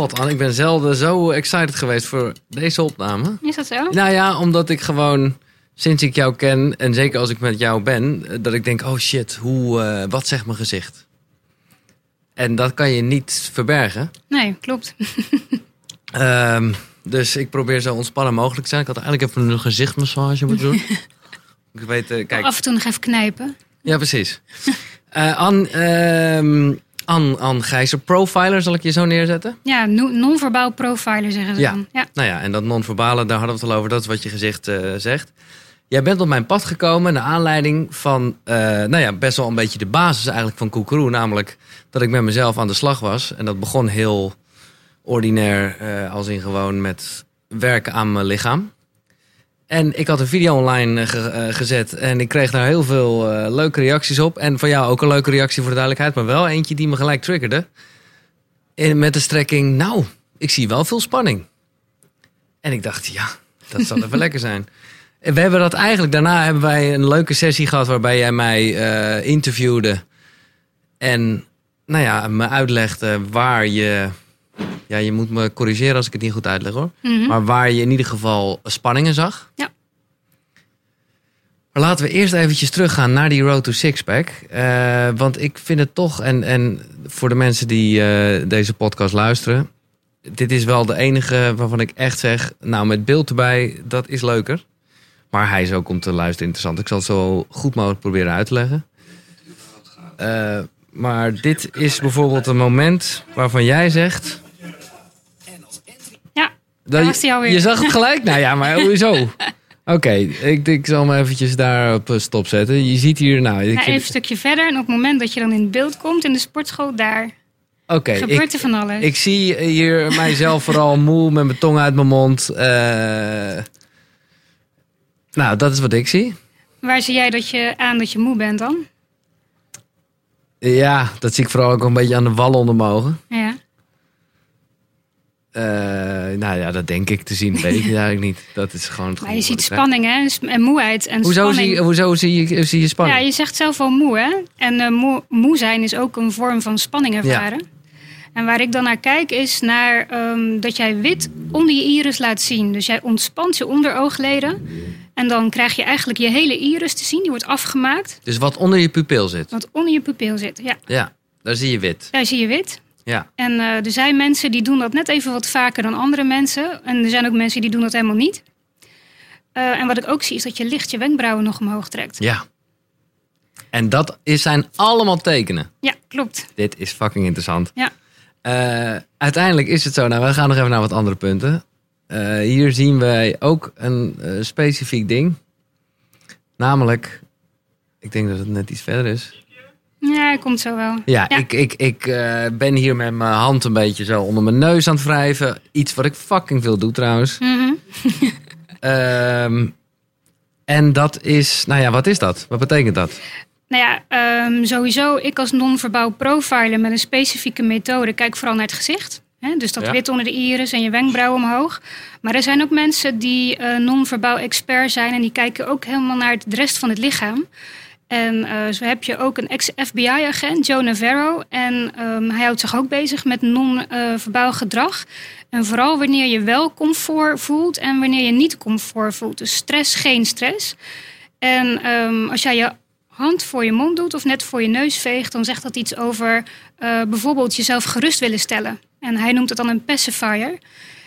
god, Anne, ik ben zelden zo excited geweest voor deze opname. Is dat zo? Nou ja, omdat ik gewoon sinds ik jou ken en zeker als ik met jou ben, dat ik denk, oh shit, hoe, eh, wat zegt mijn gezicht? En dat kan je niet verbergen. Nee, klopt. Ehm, dus ik probeer zo ontspannen mogelijk te zijn. Ik had eigenlijk even een gezichtmassage moeten doen. ik weet, eh, kijk. Af en toe nog even knijpen. Ja, precies. Anne, ehm, Anne, Anne Gijzer, profiler zal ik je zo neerzetten. Ja, no- non-verbaal profiler zeggen ze Ja. dan. Ja. Nou ja, en dat non-verbale, daar hadden we het al over. Dat is wat je gezicht eh, zegt. Jij bent op mijn pad gekomen naar aanleiding van, eh, nou ja, best wel een beetje de basis eigenlijk van Koekeroe. Namelijk dat ik met mezelf aan de slag was. En dat begon heel ordinair, eh, als in gewoon met werken aan mijn lichaam. En ik had een video online eh, eh, gezet en ik kreeg daar heel veel eh, leuke reacties op. En van jou ook een leuke reactie voor de duidelijkheid, maar wel eentje die me gelijk triggerde. En met de strekking, nou, ik zie wel veel spanning. En ik dacht, ja, dat zal even lekker zijn. En we hebben dat eigenlijk, daarna hebben wij een leuke sessie gehad waarbij jij mij interviewde. En nou ja, me uitlegde waar je, ja, je moet me corrigeren als ik het niet goed uitleg hoor. Mhm. Maar waar je in ieder geval spanningen zag. Ja. Maar laten we eerst eventjes teruggaan naar die Road to Sixpack. Eh want ik vind het toch, en, en voor de mensen die eh, deze podcast luisteren... dit is wel de enige waarvan ik echt zeg... nou, met beeld erbij, dat is leuker. Maar hij is ook om te luisteren interessant. Ik zal het zo goed mogelijk proberen uit te leggen. Eh, maar dit is bijvoorbeeld een moment waarvan jij zegt... Dat. Je zag het gelijk? nou ja, maar hoezo? Oké, ik, ik zal me eventjes daar op eh, stop zetten. Je ziet hier, nou... Ik Ja, even een stukje verder. En op het moment dat je dan in beeld komt in de sportschool, daar Oké, gebeurt ik, er van alles. ik zie hier mijzelf vooral moe met mijn tong uit mijn mond. Eh, nou, dat is wat ik zie. Waar zie jij dat je aan dat je moe bent dan? Ja, dat zie ik vooral ook een beetje aan de wallen onder mijn ogen. Ja. Eh, nou ja, dat denk ik te zien. Weet ik eigenlijk niet. Dat is gewoon het Maar je ziet spanning hè? en moeheid. En Hoezo, spanning. zie, hoezo zie, je, zie je spanning? Ja, je zegt zelf al moe, hè? En eh, moe, moe zijn is ook een vorm van spanning ervaren. En waar ik dan naar kijk is naar ehm, dat jij wit onder je iris laat zien. Dus jij ontspant je onderoogleden. En dan krijg je eigenlijk je hele iris te zien. Die wordt afgemaakt. Dus wat onder je pupil zit. Wat onder je pupil zit. Ja, Ja, daar zie je wit. daar zie je wit. Ja. En eh, er zijn mensen die doen dat net even wat vaker dan andere mensen. En er zijn ook mensen die doen dat helemaal niet. Eh, en wat ik ook zie is dat je licht je wenkbrauwen nog omhoog trekt. Ja. En dat is, zijn allemaal tekenen. Ja, klopt. Dit is fucking interessant. Ja. Eh, uiteindelijk is het zo. Nou, we gaan nog even naar wat andere punten. Hier zien wij ook een specifiek ding. Namelijk, ik denk dat het net iets verder is. Ja, komt zo wel. Ja, Ja. ik, ik, ik eh, ben hier met mijn hand een beetje zo onder mijn neus aan het wrijven. Iets wat ik fucking veel doe trouwens. Mhm. Ehm, en dat is, nou ja, wat is dat? Wat betekent dat? Nou ja, ehm, sowieso, ik als non-verbaal profiler met een specifieke methode kijk vooral naar het gezicht. Hè? Dus dat Ja. wit onder de iris en je wenkbrauw omhoog. Maar er zijn ook mensen die eh, non-verbaal expert zijn en die kijken ook helemaal naar het- de rest van het lichaam. En eh, zo heb je ook een ex-FBI-agent, Joe Navarro. En ehm, hij houdt zich ook bezig met non-verbaal gedrag. En vooral wanneer je wel comfort voelt en wanneer je niet comfort voelt. Dus stress, geen stress. En ehm, als jij je hand voor je mond doet of net voor je neus veegt, dan zegt dat iets over eh, bijvoorbeeld jezelf gerust willen stellen. En hij noemt het dan een pacifier.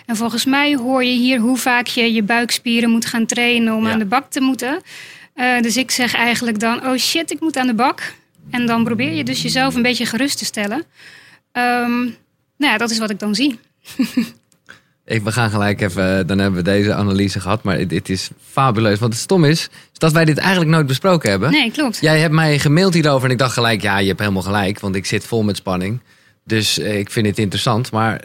En volgens mij hoor je hier hoe vaak je je buikspieren moet gaan trainen om Ja. aan de bak te moeten. Eh, dus ik zeg eigenlijk dan, oh shit, ik moet aan de bak. En dan probeer je dus jezelf een beetje gerust te stellen. Ehm, nou ja, dat is wat ik dan zie. Ik, we gaan gelijk even, dan hebben we deze analyse gehad. Maar dit is fabuleus. Want het stom is, is dat wij dit eigenlijk nooit besproken hebben. Nee, klopt. Jij hebt mij gemaild hierover en ik dacht gelijk, ja, je hebt helemaal gelijk. Want ik zit vol met spanning. Dus eh, ik vind het interessant. Maar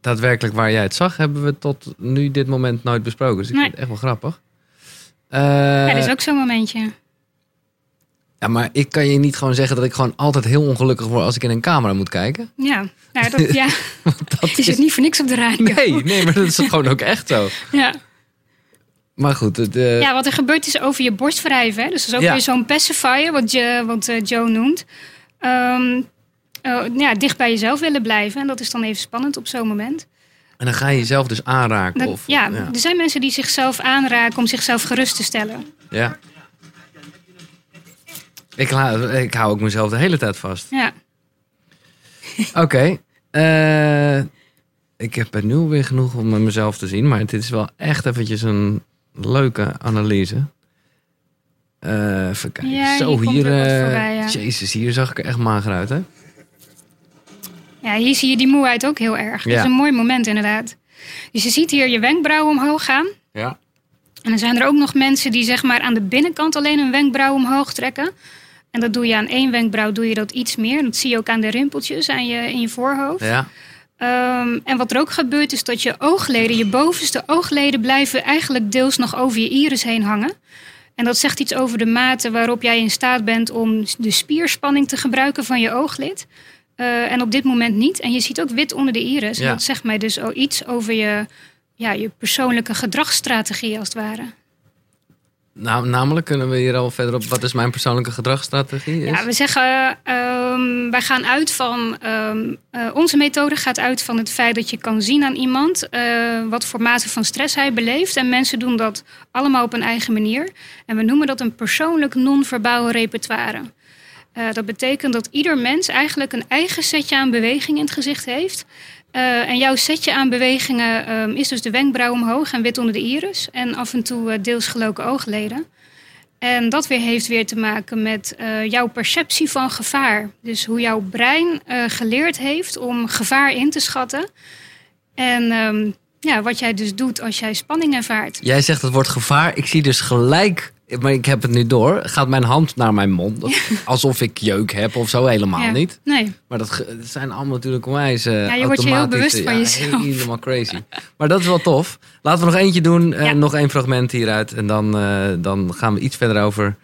daadwerkelijk waar jij het zag, hebben we tot nu dit moment nooit besproken. Dus ik Nee. vind het echt wel grappig. Ja, dat is ook zo'n momentje. ja, maar ik kan je niet gewoon zeggen dat ik gewoon altijd heel ongelukkig word als ik in een camera moet kijken. Ja, nou, dat, ja. Dat je zit niet voor niks op de radio. Nee, nee, maar dat is gewoon ook echt zo. Ja. Maar goed, het, eh, Ja, wat er gebeurt is over je borst wrijven. Hè? Dus dat is ook Ja. weer zo'n pacifier, wat, je, wat eh, Joe noemt. Ehm, eh, ja, dicht bij jezelf willen blijven. En dat is dan even spannend op zo'n moment. En dan ga je jezelf dus aanraken. Dat- of, ja, er zijn mensen die zichzelf aanraken om zichzelf gerust te stellen. Ja. Ik, ik hou ook mezelf de hele tijd vast. Ja, Oké. eh, ik heb het nu weer genoeg om met mezelf te zien. Maar dit is wel echt eventjes een leuke analyse. Eh even kijken. Ja, Zo, hier hier... er eh, voorbij, ja. Jezus, hier zag ik er echt mager uit, hè? Ja, hier zie je die moeheid ook heel erg. Dat is een mooi moment inderdaad. Dus je ziet hier je wenkbrauwen omhoog gaan. Ja. En dan zijn er ook nog mensen die zeg maar aan de binnenkant alleen een wenkbrauw omhoog trekken. En dat doe je aan één wenkbrauw doe je dat iets meer. Dat zie je ook aan de rimpeltjes aan je, in je voorhoofd. Ja. Ehm, en wat er ook gebeurt is dat je oogleden, je bovenste oogleden blijven eigenlijk deels nog over je iris heen hangen. En dat zegt iets over de mate waarop jij in staat bent om de spierspanning te gebruiken van je ooglid. Eh, en op dit moment niet. En je ziet ook wit onder de iris. Ja. En dat zegt mij dus ook iets over je, ja, je persoonlijke gedragsstrategie als het ware. Nou, namelijk kunnen we hier al verder op. Wat is mijn persoonlijke gedragsstrategie? Is? Ja, we zeggen, ehm, wij gaan uit van, ehm, eh, onze methode gaat uit van het feit dat je kan zien aan iemand eh, wat voor mate van stress hij beleeft. En mensen doen dat allemaal op een eigen manier. En we noemen dat een persoonlijk non-verbaal repertoire. Eh, dat betekent dat ieder mens eigenlijk een eigen setje aan beweging in het gezicht heeft. Eh, en jouw setje aan bewegingen ehm, is dus de wenkbrauw omhoog en wit onder de iris. En af en toe eh, deels geloken oogleden. En dat weer heeft weer te maken met jouw perceptie van gevaar. Dus hoe jouw brein geleerd heeft om gevaar in te schatten. En ehm, ja, wat jij dus doet als jij spanning ervaart. Jij zegt het woord gevaar. Ik zie dus gelijk, maar ik heb het nu door. Gaat mijn hand naar mijn mond. Alsof ik jeuk heb of zo. Helemaal Ja. niet. Nee, Maar dat, zijn allemaal natuurlijk onwijs eh Ja, je wordt je heel bewust van ja, jezelf. Helemaal crazy. Maar dat is wel tof. Laten we nog eentje doen. Ja. nog één fragment hieruit. En dan, eh, dan gaan we iets verder over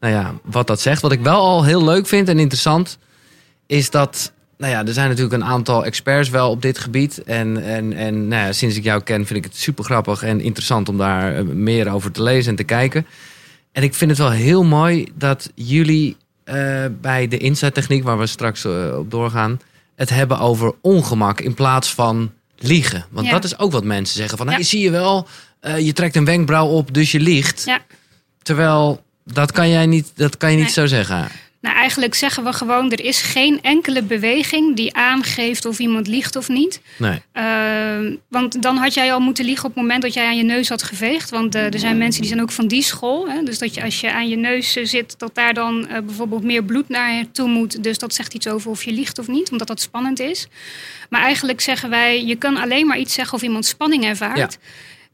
nou ja, wat dat zegt. Wat ik wel al heel leuk vind en interessant... is dat... Nou ja, er zijn natuurlijk een aantal experts wel op dit gebied. En, en, en nou ja, sinds ik jou ken vind ik het super grappig en interessant... om daar eh, meer over te lezen en te kijken. En ik vind het wel heel mooi dat jullie eh, bij de Insight techniek... waar we straks eh, op doorgaan... het hebben over ongemak in plaats van liegen. Want Ja. dat is ook wat mensen zeggen. Van, Ja. hey, zie je wel, eh, je trekt een wenkbrauw op, dus je liegt. ja. Terwijl, dat kan, jij niet, dat kan je niet Nee. zo zeggen. Nou, eigenlijk zeggen we gewoon: er is geen enkele beweging die aangeeft of iemand liegt of niet. Nee. Ehm, want dan had jij al moeten liegen op het moment dat jij aan je neus had geveegd. Want eh, er zijn mensen die zijn ook van die school. Hè? Dus dat je als je aan je neus eh, zit, dat daar dan eh, bijvoorbeeld meer bloed naar je toe moet. Dus dat zegt iets over of je liegt of niet, omdat dat spannend is. Maar eigenlijk zeggen wij: je kan alleen maar iets zeggen of iemand spanning ervaart.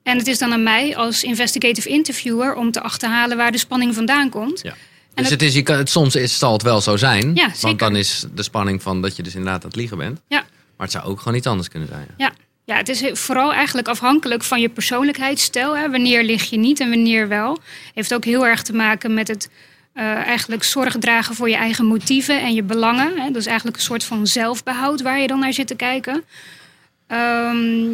En het is dan aan mij als investigative interviewer om te achterhalen waar de spanning vandaan komt. Ja. Dus het- is, je kan, het, soms is, zal het wel zo zijn. Ja, Want dan is de spanning van dat je dus inderdaad aan het liegen bent. Ja. Maar het zou ook gewoon iets anders kunnen zijn. Ja. Ja, het is vooral eigenlijk afhankelijk van je persoonlijkheidsstijl. Hè. Wanneer lig je niet en wanneer wel. Heeft ook heel erg te maken met het eh, eigenlijk zorg dragen voor je eigen motieven en je belangen. Hè. Dus eigenlijk een soort van zelfbehoud waar je dan naar zit te kijken. Ehm,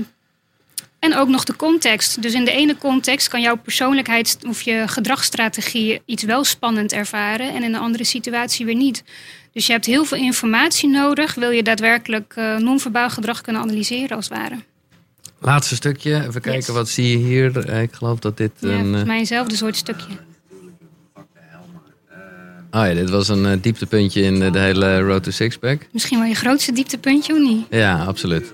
en ook nog de context. Dus in de ene context kan jouw persoonlijkheid of je gedragsstrategie iets wel spannend ervaren en in een andere situatie weer niet. Dus je hebt heel veel informatie nodig. Wil je daadwerkelijk eh non-verbaal gedrag kunnen analyseren als het ware. Laatste stukje. Even kijken, Yes. wat zie je hier? Eh, Ik geloof dat dit Ja, een... volgens eh, mij eenzelfde soort stukje. Oh ja, dit was een dieptepuntje in de hele Road to Sixpack. Misschien wel je grootste dieptepuntje, of niet? Ja, absoluut.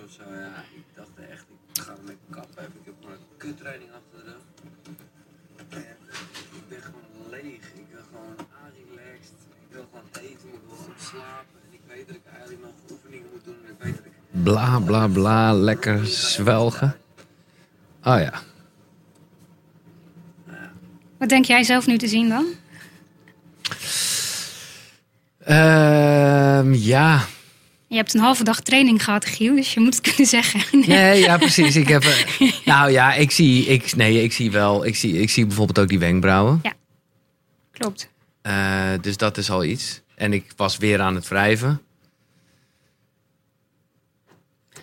Bla bla bla, lekker zwelgen. Oh ja. Wat denk jij zelf nu te zien dan? Ehm, ja. Je hebt een halve dag training gehad, Giel, dus je moet het kunnen zeggen. Nee. Nee, ja, precies. Ik heb, eh, nou ja, ik zie, ik, nee, ik zie wel, ik zie, ik zie bijvoorbeeld ook die wenkbrauwen. Klopt. Eh, dus dat is al iets. En ik was weer aan het wrijven.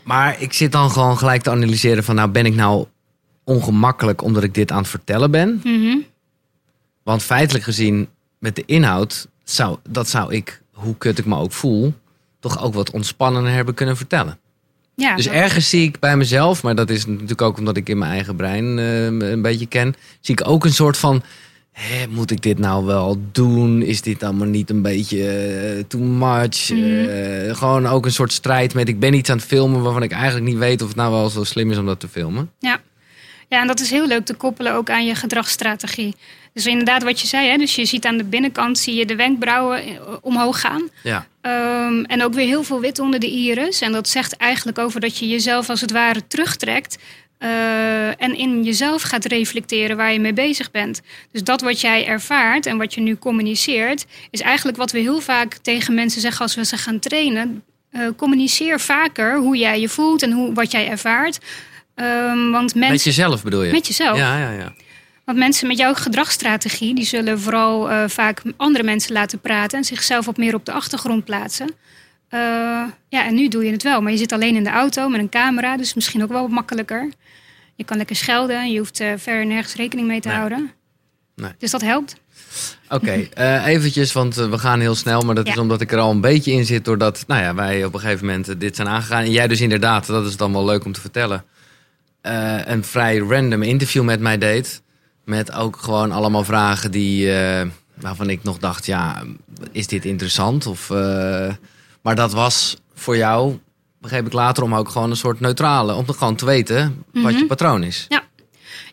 Maar ik zit dan gewoon gelijk te analyseren van, nou ben ik nou ongemakkelijk omdat ik dit aan het vertellen ben? Mhm. Want feitelijk gezien, met de inhoud, zou, dat zou ik, hoe kut ik me ook voel, toch ook wat ontspannender hebben kunnen vertellen. Ja, Dus ergens zie ik bij mezelf, maar dat is natuurlijk ook omdat ik in mijn eigen brein eh, een beetje ken, zie ik ook een soort van. Hé, moet ik dit nou wel doen? Is dit allemaal niet een beetje eh, too much? Mhm. Eh, gewoon ook een soort strijd met ik ben iets aan het filmen waarvan ik eigenlijk niet weet of het nou wel zo slim is om dat te filmen. Ja, en dat is heel leuk te koppelen ook aan je gedragsstrategie. Dus inderdaad wat je zei, hè, dus je ziet aan de binnenkant zie je de wenkbrauwen eh, omhoog gaan. Ja, Ehm, en ook weer heel veel wit onder de iris. En dat zegt eigenlijk over dat je jezelf als het ware terugtrekt. Eh, en in jezelf gaat reflecteren waar je mee bezig bent. Dus dat wat jij ervaart en wat je nu communiceert, is eigenlijk wat we heel vaak tegen mensen zeggen als we ze gaan trainen. Eh, communiceer vaker hoe jij je voelt en hoe, wat jij ervaart. Ehm, want mensen, met jezelf bedoel je? met jezelf. Ja, ja, ja. Want mensen met jouw gedragsstrategie, die zullen vooral eh, vaak andere mensen laten praten en zichzelf wat meer op de achtergrond plaatsen. Eh, ja, en nu doe je het wel, maar je zit alleen in de auto met een camera, dus misschien ook wel wat makkelijker. Je kan lekker schelden, je hoeft eh, verder nergens rekening mee te Nee. houden. Nee. Dus dat helpt. Oké, eh, eventjes, want we gaan heel snel. Maar dat Ja. is omdat ik er al een beetje in zit. Doordat nou ja, wij op een gegeven moment dit zijn aangegaan. En jij dus inderdaad, dat is dan wel leuk om te vertellen. een vrij random interview met mij deed. Met ook gewoon allemaal vragen die, waarvan ik nog dacht, ja, is dit interessant? Of, maar dat was voor jou, begreep ik later, om ook gewoon een soort neutrale, om gewoon te weten wat je Mhm. patroon is.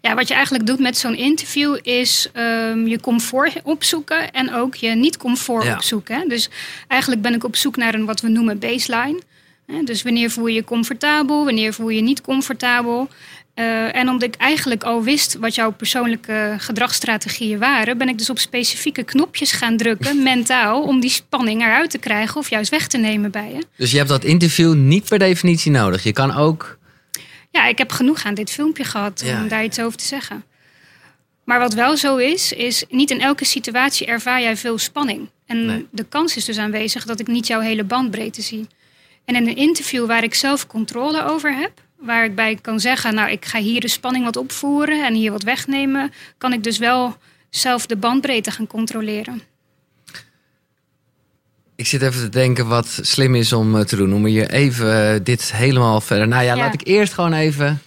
Ja, wat je eigenlijk doet met zo'n interview is ehm, je comfort opzoeken en ook je niet-comfort Ja. opzoeken. hè. Dus eigenlijk ben ik op zoek naar een wat we noemen baseline. Hè, Dus wanneer voel je je comfortabel, wanneer voel je je niet comfortabel. Eh, en omdat ik eigenlijk al wist wat jouw persoonlijke gedragsstrategieën waren, ben ik dus op specifieke knopjes gaan drukken, mentaal, om die spanning eruit te krijgen of juist weg te nemen bij je. Dus je hebt dat interview niet per definitie nodig. Je kan ook Ja, ik heb genoeg aan dit filmpje gehad Ja, om daar ja. iets over te zeggen. Maar wat wel zo is, is niet in elke situatie ervaar jij veel spanning. En Nee. de kans is dus aanwezig dat ik niet jouw hele bandbreedte zie. En in een interview waar ik zelf controle over heb, waar ik bij kan zeggen, nou ik ga hier de spanning wat opvoeren en hier wat wegnemen, kan ik dus wel zelf de bandbreedte gaan controleren. Ik zit even te denken wat slim is om eh, te doen. Om je even eh, dit helemaal verder. Nou ja, Ja. laat ik eerst gewoon even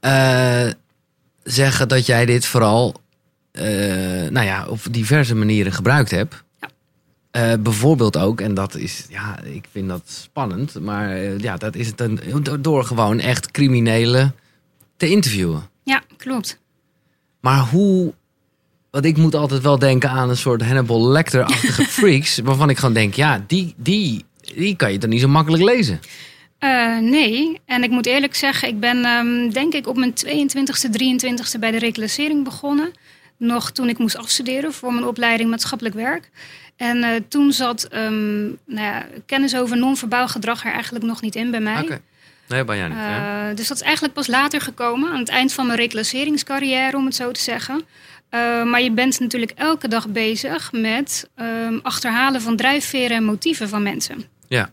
eh, zeggen dat jij dit vooral nou ja, op diverse manieren gebruikt hebt. Eh, bijvoorbeeld ook, en dat is, ja, ik vind dat spannend, maar eh, ja, dat is het een, door gewoon echt criminelen te interviewen. Ja, klopt. Maar hoe. Want ik moet altijd wel denken aan een soort Hannibal Lecter-achtige freaks. Waarvan ik gewoon denk, ja, die, die, die kan je dan niet zo makkelijk lezen. Eh, nee, en ik moet eerlijk zeggen, ik ben ehm, denk ik op mijn 22e, 23e bij de reclassering begonnen. Nog toen ik moest afstuderen voor mijn opleiding maatschappelijk werk. En eh, toen zat ehm, nou ja, kennis over non-verbaal gedrag er eigenlijk nog niet in bij mij. Oké. Nee, bij jou niet. Eh, dus dat is eigenlijk pas later gekomen, aan het eind van mijn reclasseringscarrière, om het zo te zeggen. Eh, maar je bent natuurlijk elke dag bezig met ehm, achterhalen van drijfveren en motieven van mensen. Ja.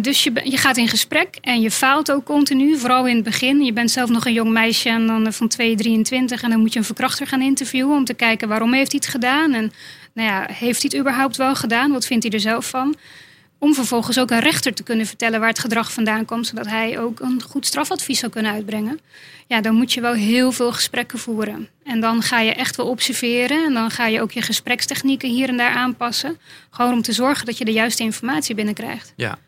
Dus je, je gaat in gesprek en je faalt ook continu, vooral in het begin. Je bent zelf nog een jong meisje en dan van 2, 23 en dan moet je een verkrachter gaan interviewen om te kijken waarom heeft hij het gedaan en nou ja, heeft hij het überhaupt wel gedaan? Wat vindt hij er zelf van? Om vervolgens ook een rechter te kunnen vertellen waar het gedrag vandaan komt, zodat hij ook een goed strafadvies zou kunnen uitbrengen. Ja, dan moet je wel heel veel gesprekken voeren. En dan ga je echt wel observeren en dan ga je ook je gesprekstechnieken hier en daar aanpassen. Gewoon om te zorgen dat je de juiste informatie binnenkrijgt. Ja.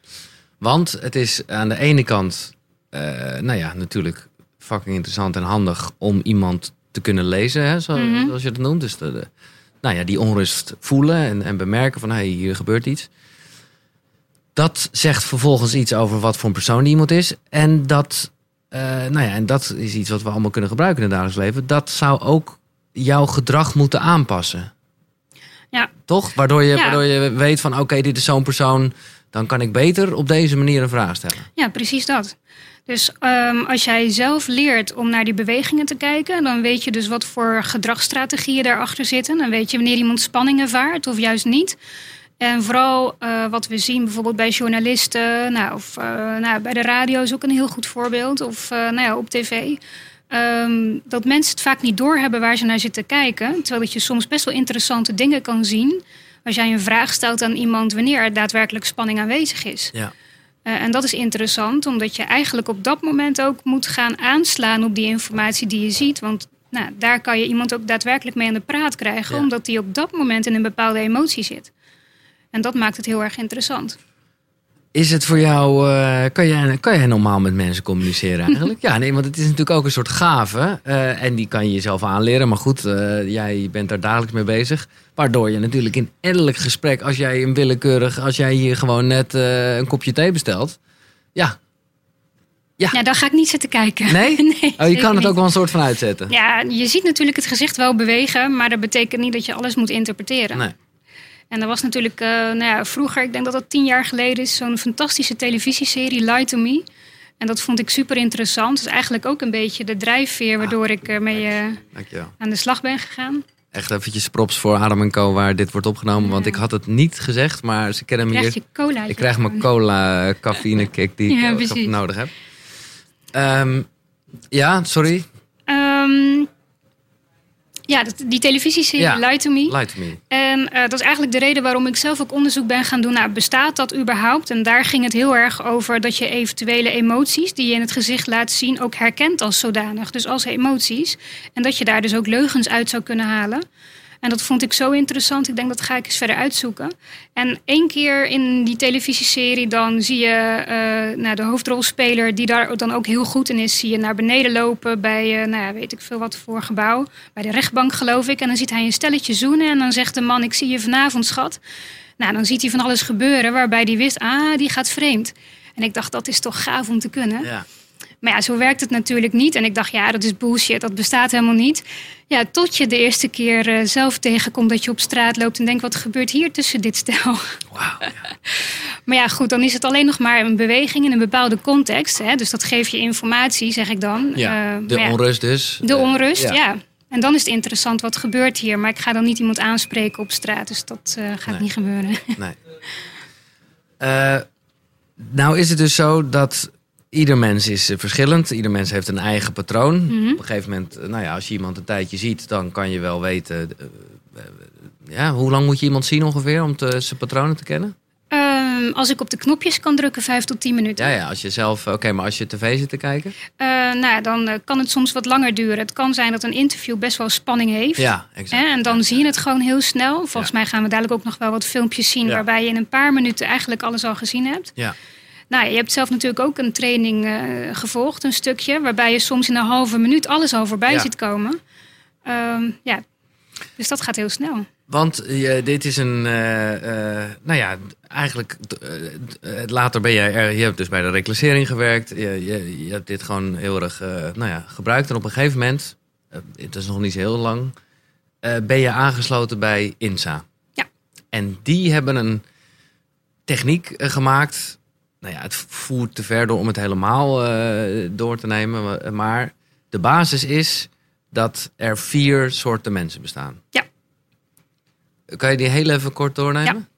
Want het is aan de ene kant, eh, nou ja, natuurlijk fucking interessant en handig om iemand te kunnen lezen, hè, Mhm. zoals je het noemt. Dus de, de- nou ja, die onrust voelen en, en bemerken van, hé, hey, hier gebeurt iets. Dat zegt vervolgens iets over wat voor een persoon die iemand is. En dat, eh, nou ja, en dat is iets wat we allemaal kunnen gebruiken in het dagelijks leven. Dat zou ook jouw gedrag moeten aanpassen. Ja. Toch? Waardoor je, Ja. waardoor je weet van, oké, dit is zo'n persoon dan kan ik beter op deze manier een vraag stellen. Ja, precies dat. Dus ehm, als jij zelf leert om naar die bewegingen te kijken, dan weet je dus wat voor gedragsstrategieën daarachter zitten. Dan weet je wanneer iemand spanning ervaart of juist niet. En vooral eh, wat we zien bijvoorbeeld bij journalisten, nou, of eh, nou, bij de radio is ook een heel goed voorbeeld, of eh, nou ja, op tv. Ehm, dat mensen het vaak niet doorhebben waar ze naar zitten kijken. Terwijl dat je soms best wel interessante dingen kan zien. als jij een vraag stelt aan iemand wanneer er daadwerkelijk spanning aanwezig is. Ja. Eh, en dat is interessant, omdat je eigenlijk op dat moment ook moet gaan aanslaan op die informatie die je ziet. Want nou, daar kan je iemand ook daadwerkelijk mee aan de praat krijgen, Ja. omdat die op dat moment in een bepaalde emotie zit. En dat maakt het heel erg interessant. Is het voor jou, eh, kan, jij, kan jij normaal met mensen communiceren eigenlijk? ja, nee, want het is natuurlijk ook een soort gave. eh, en die kan je jezelf aanleren. Maar goed, eh, jij bent daar dagelijks mee bezig. Waardoor je natuurlijk in elk gesprek, als jij een willekeurig, als jij hier gewoon net een kopje thee bestelt. Ja. Ja, dan ga ik niet zitten kijken. Nee? nee Oh, je kan het niet. ook wel een soort van uitzetten. Ja, je ziet natuurlijk het gezicht wel bewegen, maar dat betekent niet dat je alles moet interpreteren. Nee. En er was natuurlijk eh, nou ja, vroeger, ik denk dat dat tien jaar geleden is, zo'n fantastische televisieserie, Lie to Me. En dat vond ik super interessant. Is eigenlijk ook een beetje de drijfveer waardoor ik ermee eh, aan de slag ben gegaan. Echt eventjes props voor Adam en Co. waar dit wordt opgenomen. Want ik had het niet gezegd, maar ze kennen me Krijg hier. je cola. Ik krijg mijn cola cafeïne kick die Ja, ik nodig heb. Ehm, ja, sorry. Ehm, ja, die televisieserie Ja. Lie to Me. En eh, dat is eigenlijk de reden waarom ik zelf ook onderzoek ben gaan doen. Nou, bestaat dat überhaupt? En daar ging het heel erg over dat je eventuele emoties die je in het gezicht laat zien ook herkent als zodanig. Dus als emoties. En dat je daar dus ook leugens uit zou kunnen halen. En dat vond ik zo interessant. Ik denk dat ga ik eens verder uitzoeken. En één keer in die televisieserie dan zie je eh, nou, de hoofdrolspeler die daar dan ook heel goed in is, zie je naar beneden lopen bij, eh, nou ja, weet ik veel wat voor gebouw, bij de rechtbank geloof ik. En dan ziet hij een stelletje zoenen en dan zegt de man, ik zie je vanavond schat. Nou, dan ziet hij van alles gebeuren waarbij hij wist, ah, die gaat vreemd. En ik dacht, dat is toch gaaf om te kunnen. Ja. Maar ja, zo werkt het natuurlijk niet. En ik dacht, ja, dat is bullshit, dat bestaat helemaal niet. Ja, tot je de eerste keer eh, zelf tegenkomt dat je op straat loopt en denkt, wat gebeurt hier tussen dit stel? Wauw. Ja. Maar ja, goed, dan is het alleen nog maar een beweging in een bepaalde context. Hè? Dus dat geeft je informatie, zeg ik dan. Ja, Eh, de ja, onrust dus. de Eh, onrust, ja. En dan is het interessant, wat gebeurt hier? Maar ik ga dan niet iemand aanspreken op straat, dus dat gaat Nee. niet gebeuren. Nee. Nou is het dus zo dat ieder mens is eh, verschillend. Ieder mens heeft een eigen patroon. Mhm. Op een gegeven moment, eh, nou ja, als je iemand een tijdje ziet, dan kan je wel weten. eh, ja, hoe lang moet je iemand zien ongeveer om te, zijn patronen te kennen? Ehm, als ik op de knopjes kan drukken, vijf tot tien minuten. Ja, ja, als je zelf. Oké, maar als je tv zit te kijken. Eh, nou, ja, dan kan het soms wat langer duren. Het kan zijn dat een interview best wel spanning heeft. Ja, exact. Hè, en dan zie je het gewoon heel snel. Volgens Ja. mij gaan we dadelijk ook nog wel wat filmpjes zien... Ja. waarbij je in een paar minuten eigenlijk alles al gezien hebt. Ja. Nou, je hebt zelf natuurlijk ook een training eh, gevolgd, een stukje... waarbij je soms in een halve minuut alles al voorbij Ja. ziet komen. Ehm, ja, dus dat gaat heel snel. Want je, dit is een, eh, eh, nou ja, eigenlijk eh, eh, later ben je er, je hebt dus bij de reclassering gewerkt. Je, je, je hebt dit gewoon heel erg, eh, nou ja, gebruikt. En op een gegeven moment, eh, het is nog niet zo heel lang, eh, ben je aangesloten bij INSA. Ja. En die hebben een techniek eh, gemaakt. Nou ja, het voert te ver door om het helemaal eh, door te nemen. maar- de basis is dat er vier soorten mensen bestaan. Ja. Kan je die heel even kort doornemen?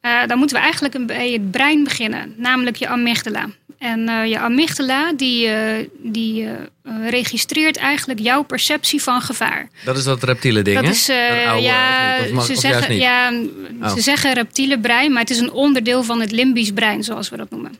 Eh, dan moeten we eigenlijk bij het brein beginnen, namelijk je amygdala. En eh, je amygdala die, eh, die eh, registreert eigenlijk jouw perceptie van gevaar. Dat is dat reptiele ding, Dat hè? is, oude, ja, of niet? Of mag- ze, zeggen, ja Oh. ze zeggen reptiele brein, maar het is een onderdeel van het limbisch brein, zoals we dat noemen.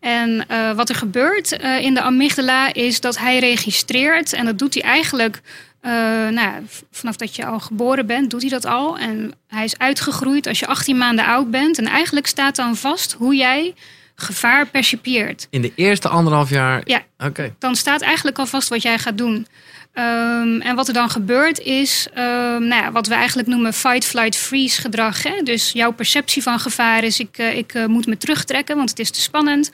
En wat er gebeurt in de amygdala is dat hij registreert, en dat doet hij eigenlijk eh, nou, vanaf dat je al geboren bent, doet hij dat al. En hij is uitgegroeid als je 18 maanden oud bent. En eigenlijk staat dan vast hoe jij gevaar percipieert. In de eerste anderhalf jaar? Ja. Oké. Dan staat eigenlijk al vast wat jij gaat doen. Ehm, en wat er dan gebeurt is, ehm, nou ja, wat we eigenlijk noemen fight, flight, freeze gedrag. Hè? Dus jouw perceptie van gevaar is, ik, eh, ik eh, moet me terugtrekken, want het is te spannend.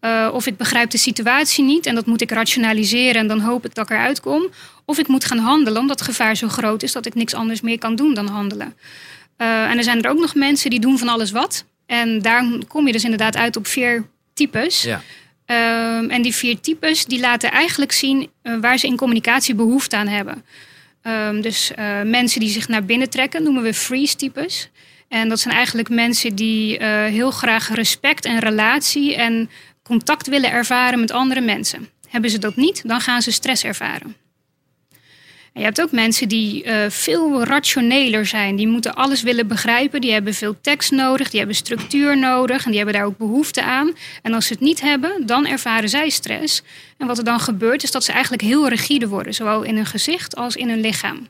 Eh, of ik begrijp de situatie niet en dat moet ik rationaliseren en dan hoop ik dat ik eruit kom. Of ik moet gaan handelen omdat het gevaar zo groot is dat ik niks anders meer kan doen dan handelen. En er zijn er ook nog mensen die doen van alles wat. En daar kom je dus inderdaad uit op vier types. Ja. Ehm, en die vier types die laten eigenlijk zien eh, waar ze in communicatie behoefte aan hebben. Ehm, dus eh, mensen die zich naar binnen trekken noemen we freeze-types. En dat zijn eigenlijk mensen die eh, heel graag respect en relatie en contact willen ervaren met andere mensen. Hebben ze dat niet, dan gaan ze stress ervaren. Je hebt ook mensen die eh, veel rationeler zijn. Die moeten alles willen begrijpen. Die hebben veel tekst nodig. Die hebben structuur nodig. En die hebben daar ook behoefte aan. En als ze het niet hebben, dan ervaren zij stress. En wat er dan gebeurt, is dat ze eigenlijk heel rigide worden. Zowel in hun gezicht als in hun lichaam.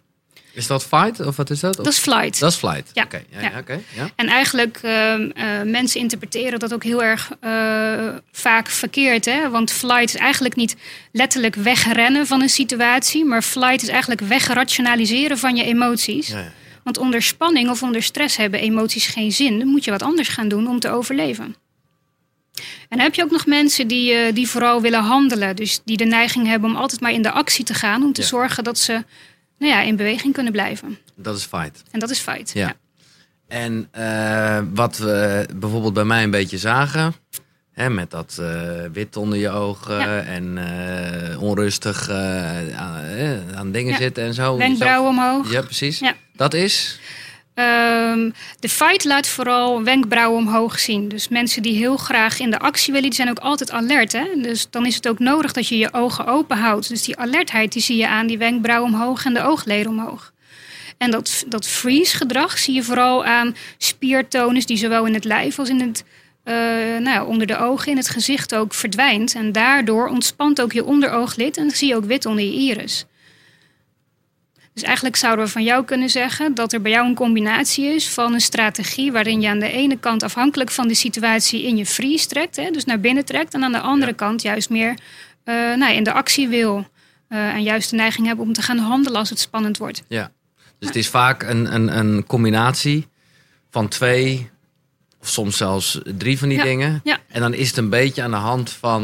Is dat fight of wat is dat? Dat is flight. Dat is flight. Ja. Oké, ja, Ja. ja, oké, ja. En eigenlijk, eh, mensen interpreteren dat ook heel erg eh, vaak verkeerd. Hè? Want flight is eigenlijk niet letterlijk wegrennen van een situatie. Maar flight is eigenlijk wegrationaliseren van je emoties. Ja. Want onder spanning of onder stress hebben emoties geen zin. Dan moet je wat anders gaan doen om te overleven. En dan heb je ook nog mensen die, eh, die vooral willen handelen. Dus die de neiging hebben om altijd maar in de actie te gaan. Om te zorgen dat ze nou ja, in beweging kunnen blijven. Dat is fight. En dat is fight. Ja. En eh, wat we bijvoorbeeld bij mij een beetje zagen, hè, met dat eh, wit onder je ogen Ja. en eh, onrustig aan, aan dingen zitten en zo. Wenkbrauwen omhoog. Ja, precies. Ja. Dat is. Ehm, de fight laat vooral wenkbrauwen omhoog zien. Dus mensen die heel graag in de actie willen, die zijn ook altijd alert. Hè? Dus dan is het ook nodig dat je je ogen open houdt. Dus die alertheid die zie je aan die wenkbrauwen omhoog en de oogleden omhoog. En dat, dat freeze-gedrag zie je vooral aan spiertonus die zowel in het lijf als in het, eh, nou onder de ogen, in het gezicht ook verdwijnt. En daardoor ontspant ook je onderooglid en zie je ook wit onder je iris. Dus eigenlijk zouden we van jou kunnen zeggen dat er bij jou een combinatie is van een strategie waarin je aan de ene kant afhankelijk van de situatie in je freeze trekt, hè, dus naar binnen trekt, en aan de andere Ja. kant juist meer eh, nou, in de actie wil. eh, en juist de neiging hebben om te gaan handelen als het spannend wordt. Ja. Dus het is vaak een, een, een combinatie van twee of soms zelfs drie van die Ja, dingen. ja. En dan is het een beetje aan de hand van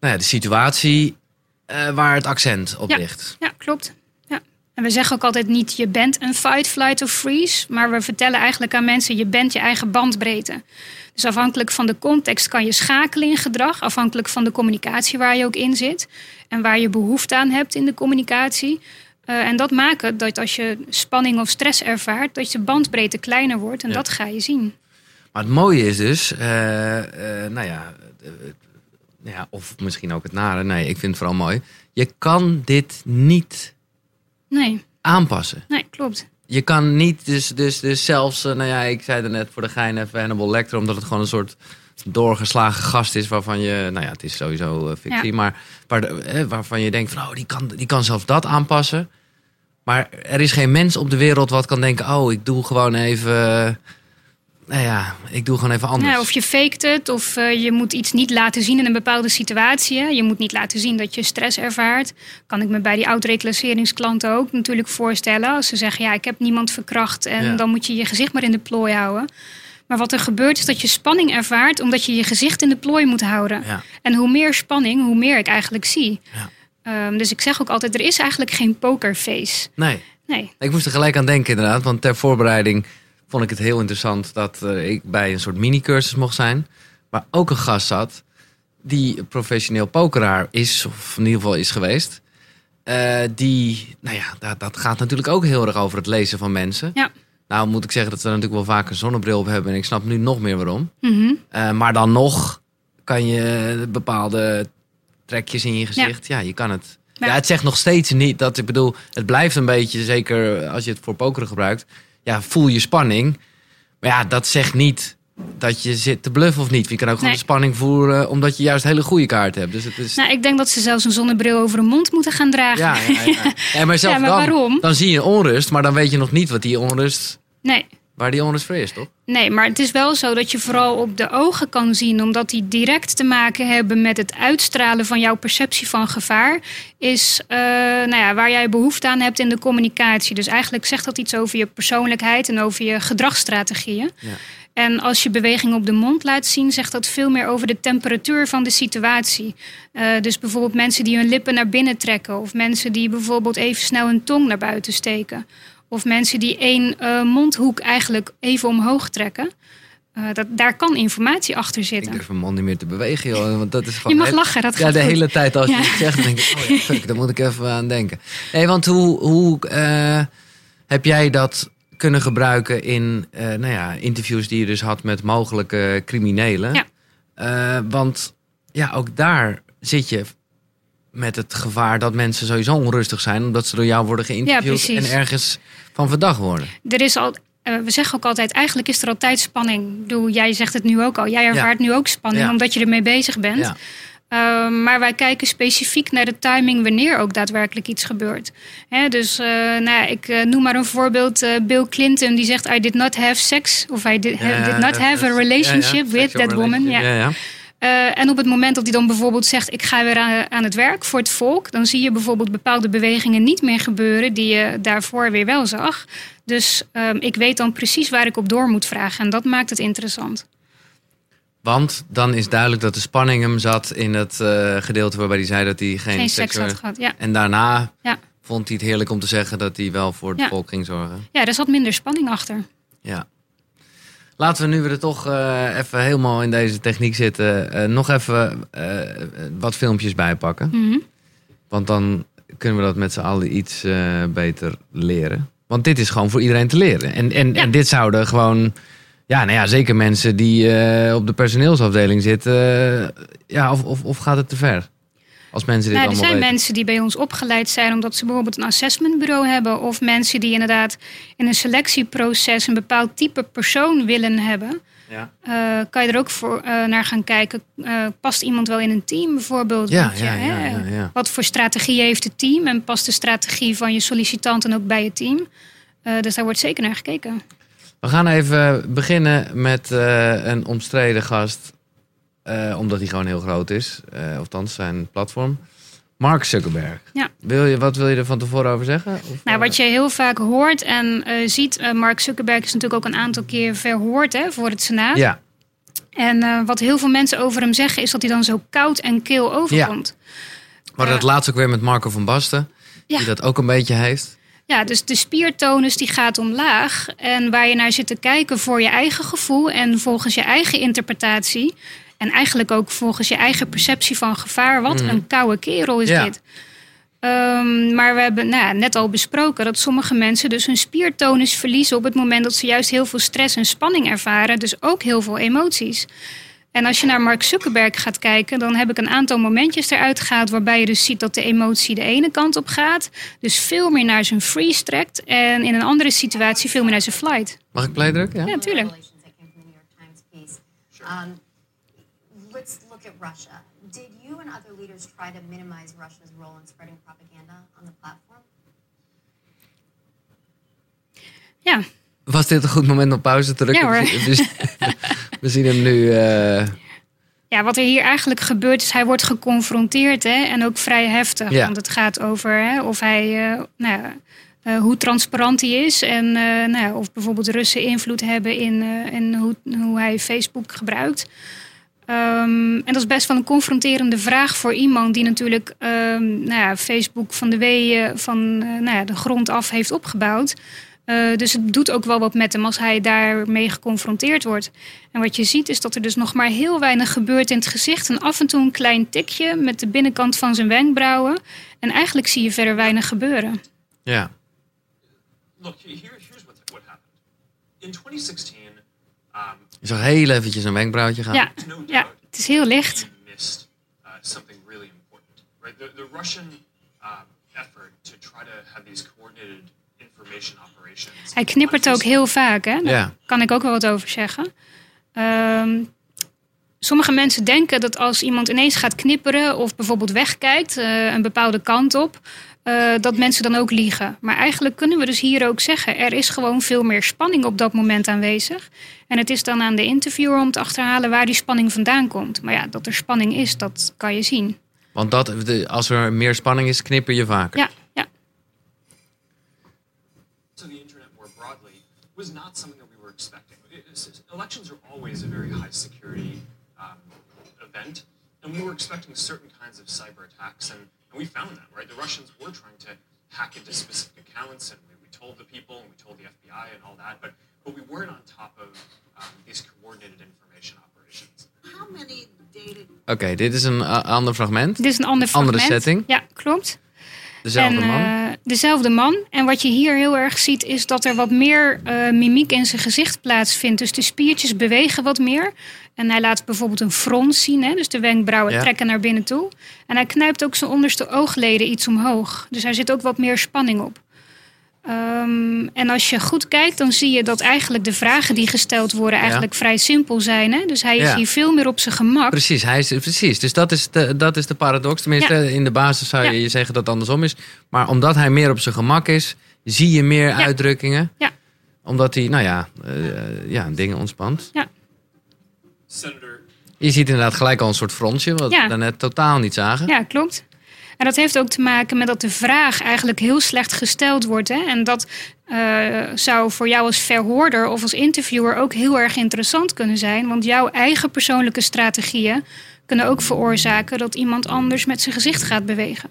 nou ja, de situatie eh, waar het accent op ligt. Ja, klopt. En we zeggen ook altijd niet je bent een fight, flight of freeze. Maar we vertellen eigenlijk aan mensen je bent je eigen bandbreedte. Dus afhankelijk van de context kan je schakelen in gedrag. Afhankelijk van de communicatie waar je ook in zit. En waar je behoefte aan hebt in de communicatie. Eh, en dat maakt dat als je spanning of stress ervaart, dat je bandbreedte kleiner wordt. En Ja. dat ga je zien. Maar het mooie is dus, eh, eh, nou ja, ja, of misschien ook het nare. Nee, ik vind het vooral mooi. Je kan dit niet Nee, aanpassen. nee, klopt. Je kan niet, dus, dus, dus zelfs, eh, nou ja, ik zei er net voor de gein even Hannibal Lecter, omdat het gewoon een soort doorgeslagen gast is waarvan je, nou ja, het is sowieso eh, fictie, Ja. maar waar, eh, waarvan je denkt van, oh, die kan, die kan zelfs dat aanpassen. Maar er is geen mens op de wereld wat kan denken, oh, ik doe gewoon even, nou ja, ik doe gewoon even anders. Ja, of je faked het, of eh, je moet iets niet laten zien in een bepaalde situatie. Je moet niet laten zien dat je stress ervaart. Kan ik me bij die oud-reclasseringsklanten ook natuurlijk voorstellen. Als ze zeggen, ja, ik heb niemand verkracht en Ja. dan moet je je gezicht maar in de plooi houden. Maar wat er gebeurt is dat je spanning ervaart omdat je je gezicht in de plooi moet houden. Ja. En hoe meer spanning, hoe meer ik eigenlijk zie. Ja. Ehm, dus ik zeg ook altijd, er is eigenlijk geen pokerface. Nee. Nee. Ik moest er gelijk aan denken inderdaad, want ter voorbereiding vond ik het heel interessant dat eh, ik bij een soort mini-cursus mocht zijn. Waar ook een gast zat die professioneel pokeraar is, of in ieder geval is geweest. Eh, die, nou ja, dat, dat gaat natuurlijk ook heel erg over het lezen van mensen. Ja. Nou moet ik zeggen dat we er natuurlijk wel vaak een zonnebril op hebben en ik snap nu nog meer waarom. Mhm. Eh, maar dan nog kan je bepaalde trekjes in je gezicht. Ja, je kan het. Ja. Ja. het zegt nog steeds niet dat ik bedoel, het blijft een beetje, zeker als je het voor pokeren gebruikt. Ja, voel je spanning. Maar ja, dat zegt niet dat je zit te bluffen of niet. Je kan ook gewoon Nee. de spanning voeren omdat je juist hele goede kaart hebt. Dus het is. Nou, ik denk dat ze zelfs een zonnebril over hun mond moeten gaan dragen. ja, ja, ja. Ja, maar zelfs maar dan, waarom? dan zie je onrust, maar dan weet je nog niet wat die onrust, Nee. waar die onrust voor is, toch? Nee, maar het is wel zo dat je vooral op de ogen kan zien, omdat die direct te maken hebben met het uitstralen van jouw perceptie van gevaar, is eh, nou ja, waar jij behoefte aan hebt in de communicatie. Dus eigenlijk zegt dat iets over je persoonlijkheid en over je gedragsstrategieën. Ja. En als je beweging op de mond laat zien, zegt dat veel meer over de temperatuur van de situatie. Eh, dus bijvoorbeeld mensen die hun lippen naar binnen trekken, of mensen die bijvoorbeeld even snel hun tong naar buiten steken. Of mensen die één eh, mondhoek eigenlijk even omhoog trekken. Eh, dat, daar kan informatie achter Ik zitten. durf mijn mond niet meer te bewegen, joh. Want dat is gewoon Je mag echt- lachen, dat Ja, de goed. hele tijd als je Ja. het zegt, dan denk ik, oh ja, fuck, daar moet ik even aan denken. Nee, want hoe, hoe eh, heb jij dat kunnen gebruiken in nou ja, interviews die je dus had met mogelijke criminelen? Ja. Want ja, ook daar zit je met het gevaar dat mensen sowieso onrustig zijn, omdat ze door jou worden geïnterviewd en ergens van verdacht worden. Er is al, eh, we zeggen ook altijd, eigenlijk is er altijd spanning. Bedoel, jij zegt het nu ook al. Jij ervaart nu ook spanning, Ja. omdat je ermee bezig bent. Ja. Ehm, maar wij kijken specifiek naar de timing wanneer ook daadwerkelijk iets gebeurt. Hè, dus eh, nou ja, ik eh, noem maar een voorbeeld. Bill Clinton die zegt: I did not have sex. Of I did, Ja, did not have a relationship ja, with that woman. Ja. Eh, en op het moment dat hij dan bijvoorbeeld zegt: Ik ga weer aan, aan het werk voor het volk. dan zie je bijvoorbeeld bepaalde bewegingen niet meer gebeuren. die je daarvoor weer wel zag. Dus ehm, ik weet dan precies waar ik op door moet vragen. En dat maakt het interessant. Want dan is duidelijk dat de spanning hem zat in het eh, gedeelte waarbij hij zei dat hij geen, Geen seks had gehad. Ja. En daarna Ja. vond hij het heerlijk om te zeggen dat hij wel voor het Ja. volk ging zorgen. ja, er zat minder spanning achter. Ja. Laten we nu we er toch eh, even helemaal in deze techniek zitten, eh, nog even eh, wat filmpjes bijpakken. Mhm. Want dan kunnen we dat met z'n allen iets beter leren. Want dit is gewoon voor iedereen te leren. En, en, Ja. en dit zouden gewoon, ja, nou ja, zeker mensen die op de personeelsafdeling zitten. ja, of, of, of gaat het te ver? Als mensen dit Nou, er zijn weten. mensen die bij ons opgeleid zijn omdat ze bijvoorbeeld een assessmentbureau hebben. Of mensen die inderdaad in een selectieproces een bepaald type persoon willen hebben. Ja. Eh, kan je er ook voor, eh, naar gaan kijken. eh, past iemand wel in een team bijvoorbeeld? Ja, Moet je, ja, hè, ja, ja, ja. Wat voor strategie heeft het team? En past de strategie van je sollicitant dan ook bij het team? Dus daar wordt zeker naar gekeken. We gaan even beginnen met een omstreden gast. Eh, omdat hij gewoon heel groot is. eh althans, zijn platform. Mark Zuckerberg. Ja. Wil je, wat wil je er van tevoren over zeggen? Of, Nou, eh, wat je heel vaak hoort en ziet, Mark Zuckerberg is natuurlijk ook een aantal keer verhoord hè, voor het Senaat. Ja, En wat heel veel mensen over hem zeggen, is dat hij dan zo koud en kil overkomt. we hadden het laatst ook weer met Marco van Basten. Ja. Die dat ook een beetje heeft. Ja, dus de spiertonus die gaat omlaag. En waar je naar zit te kijken voor je eigen gevoel en volgens je eigen interpretatie. En eigenlijk ook volgens je eigen perceptie van gevaar. Wat een koude kerel is Ja. dit. Ehm, maar we hebben nou, ja, net al besproken dat sommige mensen dus hun spiertonus verliezen op het moment dat ze juist heel veel stress en spanning ervaren. Dus ook heel veel emoties. En als je naar Mark Zuckerberg gaat kijken, dan heb ik een aantal momentjes eruit gehaald waarbij je dus ziet dat de emotie de ene kant op gaat. Dus veel meer naar zijn freeze trekt. En in een andere situatie veel meer naar zijn flight. Mag ik play drukken? Ja? Ja, Russia. Did you and other leaders try to minimize Russia's role in spreading propaganda on the platform? Ja, Was dit een goed moment om pauze te drukken? Ja, hoor. We zien- we zien hem nu. eh, Ja, wat er hier eigenlijk gebeurt is, hij wordt geconfronteerd hè, en ook vrij heftig. Ja. Want het gaat over hè, of hij, eh, nou, ja, eh, hoe transparant hij is en eh, nou, ja, of bijvoorbeeld Russen invloed hebben in, eh, in hoe, hoe hij Facebook gebruikt. Ehm, en dat is best wel een confronterende vraag voor iemand die natuurlijk ehm, nou ja, Facebook van de weeën van eh, nou ja, de grond af heeft opgebouwd. Eh, dus het doet ook wel wat met hem als hij daarmee geconfronteerd wordt. En wat je ziet is dat er dus nog maar heel weinig gebeurt in het gezicht. En af en toe een klein tikje met de binnenkant van zijn wenkbrauwen. En eigenlijk zie je verder weinig gebeuren. ja. Look, here, here's what, what happened. In 2016, um, Je zag heel eventjes een wenkbrauwtje gaan. Ja, ja, het is heel licht. he missed something really important, right? The, the Russian effort to try to have these coordinated information operations. Hij knippert ook heel vaak, hè? Daar Ja. kan ik ook wel wat over zeggen. Ehm, sommige mensen denken dat als iemand ineens gaat knipperen of bijvoorbeeld wegkijkt, eh, een bepaalde kant op, eh, dat mensen dan ook liegen. Maar eigenlijk kunnen we dus hier ook zeggen, er is gewoon veel meer spanning op dat moment aanwezig. En het is dan aan de interviewer om te achterhalen waar die spanning vandaan komt. Maar ja, dat er spanning is, dat kan je zien. Want dat, als er meer spanning is, knipper je vaker. Ja, ja. to the internet more broadly was not something that we were expecting. Elections are always a very high security um, event, and we were expecting certain kinds of cyber attacks, and, and we found that, right? The Russians were trying to hack into specific accounts, and we, we told the people, and we told the FBI, and all that, but, but we weren't on top of um, these coordinated information operations. How many data Oké, dit is een ander fragment. Dit is een ander Andere fragment. setting. Ja, klopt. Dezelfde en, man? eh, dezelfde man. En wat je hier heel erg ziet, is dat er wat meer eh, mimiek in zijn gezicht plaatsvindt. Dus de spiertjes bewegen wat meer. En hij laat bijvoorbeeld een frons zien, hè? dus de wenkbrauwen Ja. trekken naar binnen toe. En hij knijpt ook zijn onderste oogleden iets omhoog. Dus daar zit ook wat meer spanning op. Ehm, en als je goed kijkt, dan zie je dat eigenlijk de vragen die gesteld worden eigenlijk vrij simpel zijn. Hè? Dus hij is Ja. hier veel meer op zijn gemak. Precies, hij is, precies. Dus dat is, de, dat is de paradox. Tenminste, in de basis zou je Ja. je zeggen dat het andersom is. Maar omdat hij meer op zijn gemak is, zie je meer uitdrukkingen. Ja. Omdat hij, nou ja, eh, ja, dingen ontspant. Senator, Je ziet inderdaad gelijk al een soort fronsje, wat Ja. we daarnet totaal niet zagen. Ja, klopt. En dat heeft ook te maken met dat de vraag eigenlijk heel slecht gesteld wordt. Hè? En dat eh, zou voor jou als verhoorder of als interviewer ook heel erg interessant kunnen zijn. Want jouw eigen persoonlijke strategieën kunnen ook veroorzaken dat iemand anders met zijn gezicht gaat bewegen.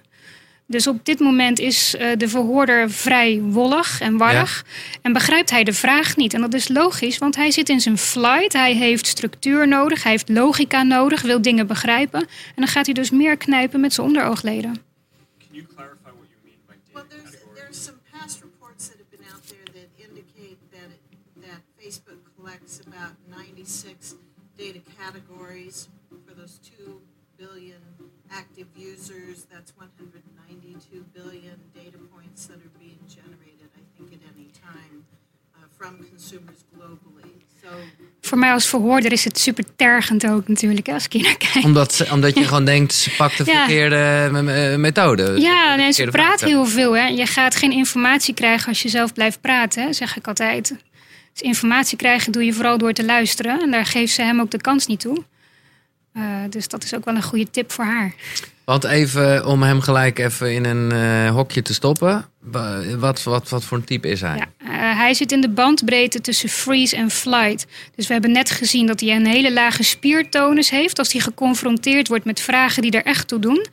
Dus op dit moment is eh, de verhoorder vrij wollig en warrig. En begrijpt hij de vraag niet. En dat is logisch, want hij zit in zijn flight. Hij heeft structuur nodig, hij heeft logica nodig, wil dingen begrijpen. En dan gaat hij dus meer knijpen met zijn onderoogleden. can you clarify what you mean by data Well, there's, there's some past reports that have been out there that indicate that, it- that Facebook collects about 96 data categories for those 2 billion active users. That's 192 billion data points that are being generated, I think, at any time uh, from consumers globally. So Voor mij als verhoorder is het super tergend ook natuurlijk, hè, als ik hier naar kijk. Omdat, ze- omdat je gewoon denkt, ze pakt de Ja. verkeerde me- methode. Ja, De nee, ze praat heel veel. Hè. Je gaat geen informatie krijgen als je zelf blijft praten, hè, zeg ik altijd. Dus informatie krijgen doe je vooral door te luisteren. En daar geeft ze hem ook de kans niet toe. Eh, dus dat is ook wel een goede tip voor haar. Want even om hem gelijk even in een eh, hokje te stoppen. Wa- Wat, wat, wat voor een type is hij? Ja, eh, hij zit in de bandbreedte tussen freeze en flight. Dus we hebben net gezien dat hij een hele lage spiertonus heeft als hij geconfronteerd wordt met vragen die er echt toe doen.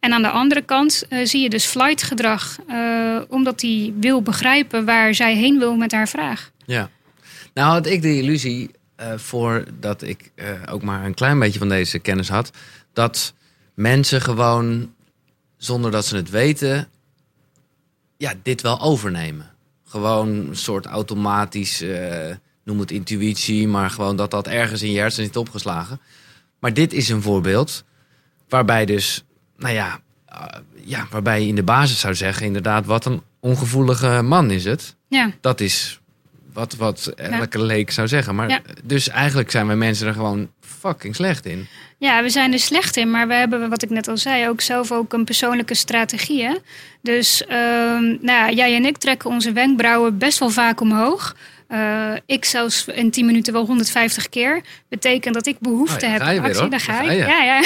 En aan de andere kant zie je dus flight gedrag, omdat hij wil begrijpen waar zij heen wil met haar vraag. Ja. Nou had ik de illusie, eh voordat ik eh, ook maar een klein beetje van deze kennis had, dat mensen gewoon, zonder dat ze het weten, ja, dit wel overnemen. Gewoon een soort automatisch, eh, noem het intuïtie, maar gewoon dat dat ergens in je hersenen zit opgeslagen. Maar dit is een voorbeeld waarbij dus, nou ja, ja, waarbij je in de basis zou zeggen, inderdaad, wat een ongevoelige man is het Ja, dat is wat, wat elke leek zou zeggen. Maar Ja. dus eigenlijk zijn we mensen er gewoon fucking slecht in. Ja, we zijn er slecht in, maar we hebben, wat ik net al zei, ook zelf ook een persoonlijke strategie. Hè? Dus ehm, nou ja, jij en ik trekken onze wenkbrauwen best wel vaak omhoog. Eh, ik zelfs in 10 minuten wel 150 keer. Betekent dat ik behoefte Oh, heb aan weer, actie. hoor. Daar ga ik. Ja, ja.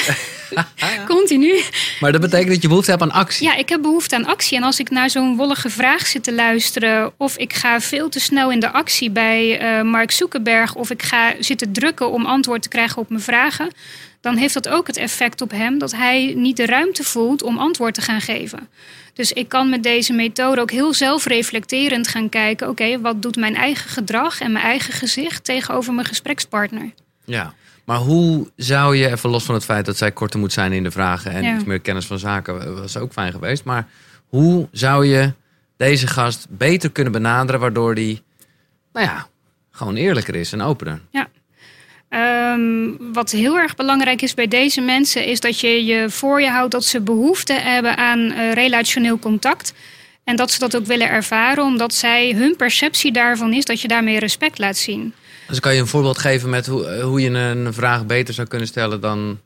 Continu. Maar dat betekent dat je behoefte hebt aan actie. Ja, ik heb behoefte aan actie. En als ik naar zo'n wollige vraag zit te luisteren... of ik ga veel te snel in de actie bij eh, Mark Zuckerberg... of ik ga zitten drukken om antwoord te krijgen op mijn vragen... dan heeft dat ook het effect op hem dat hij niet de ruimte voelt om antwoord te gaan geven. Dus ik kan met deze methode ook heel zelfreflecterend gaan kijken... oké, wat doet mijn eigen gedrag en mijn eigen gezicht tegenover mijn gesprekspartner? Ja. Maar hoe zou je, even los van het feit dat zij korter moet zijn in de vragen en Ja. iets meer kennis van zaken, was ook fijn geweest. Maar hoe zou je deze gast beter kunnen benaderen, waardoor die, nou ja, gewoon eerlijker is en opener? Ehm, wat heel erg belangrijk is bij deze mensen, is dat je je voor je houdt dat ze behoefte hebben aan eh, relationeel contact. En dat ze dat ook willen ervaren, omdat zij hun perceptie daarvan is dat je daarmee respect laat zien. Dus kan je een voorbeeld geven met hoe, eh, hoe je een vraag beter zou kunnen stellen dan.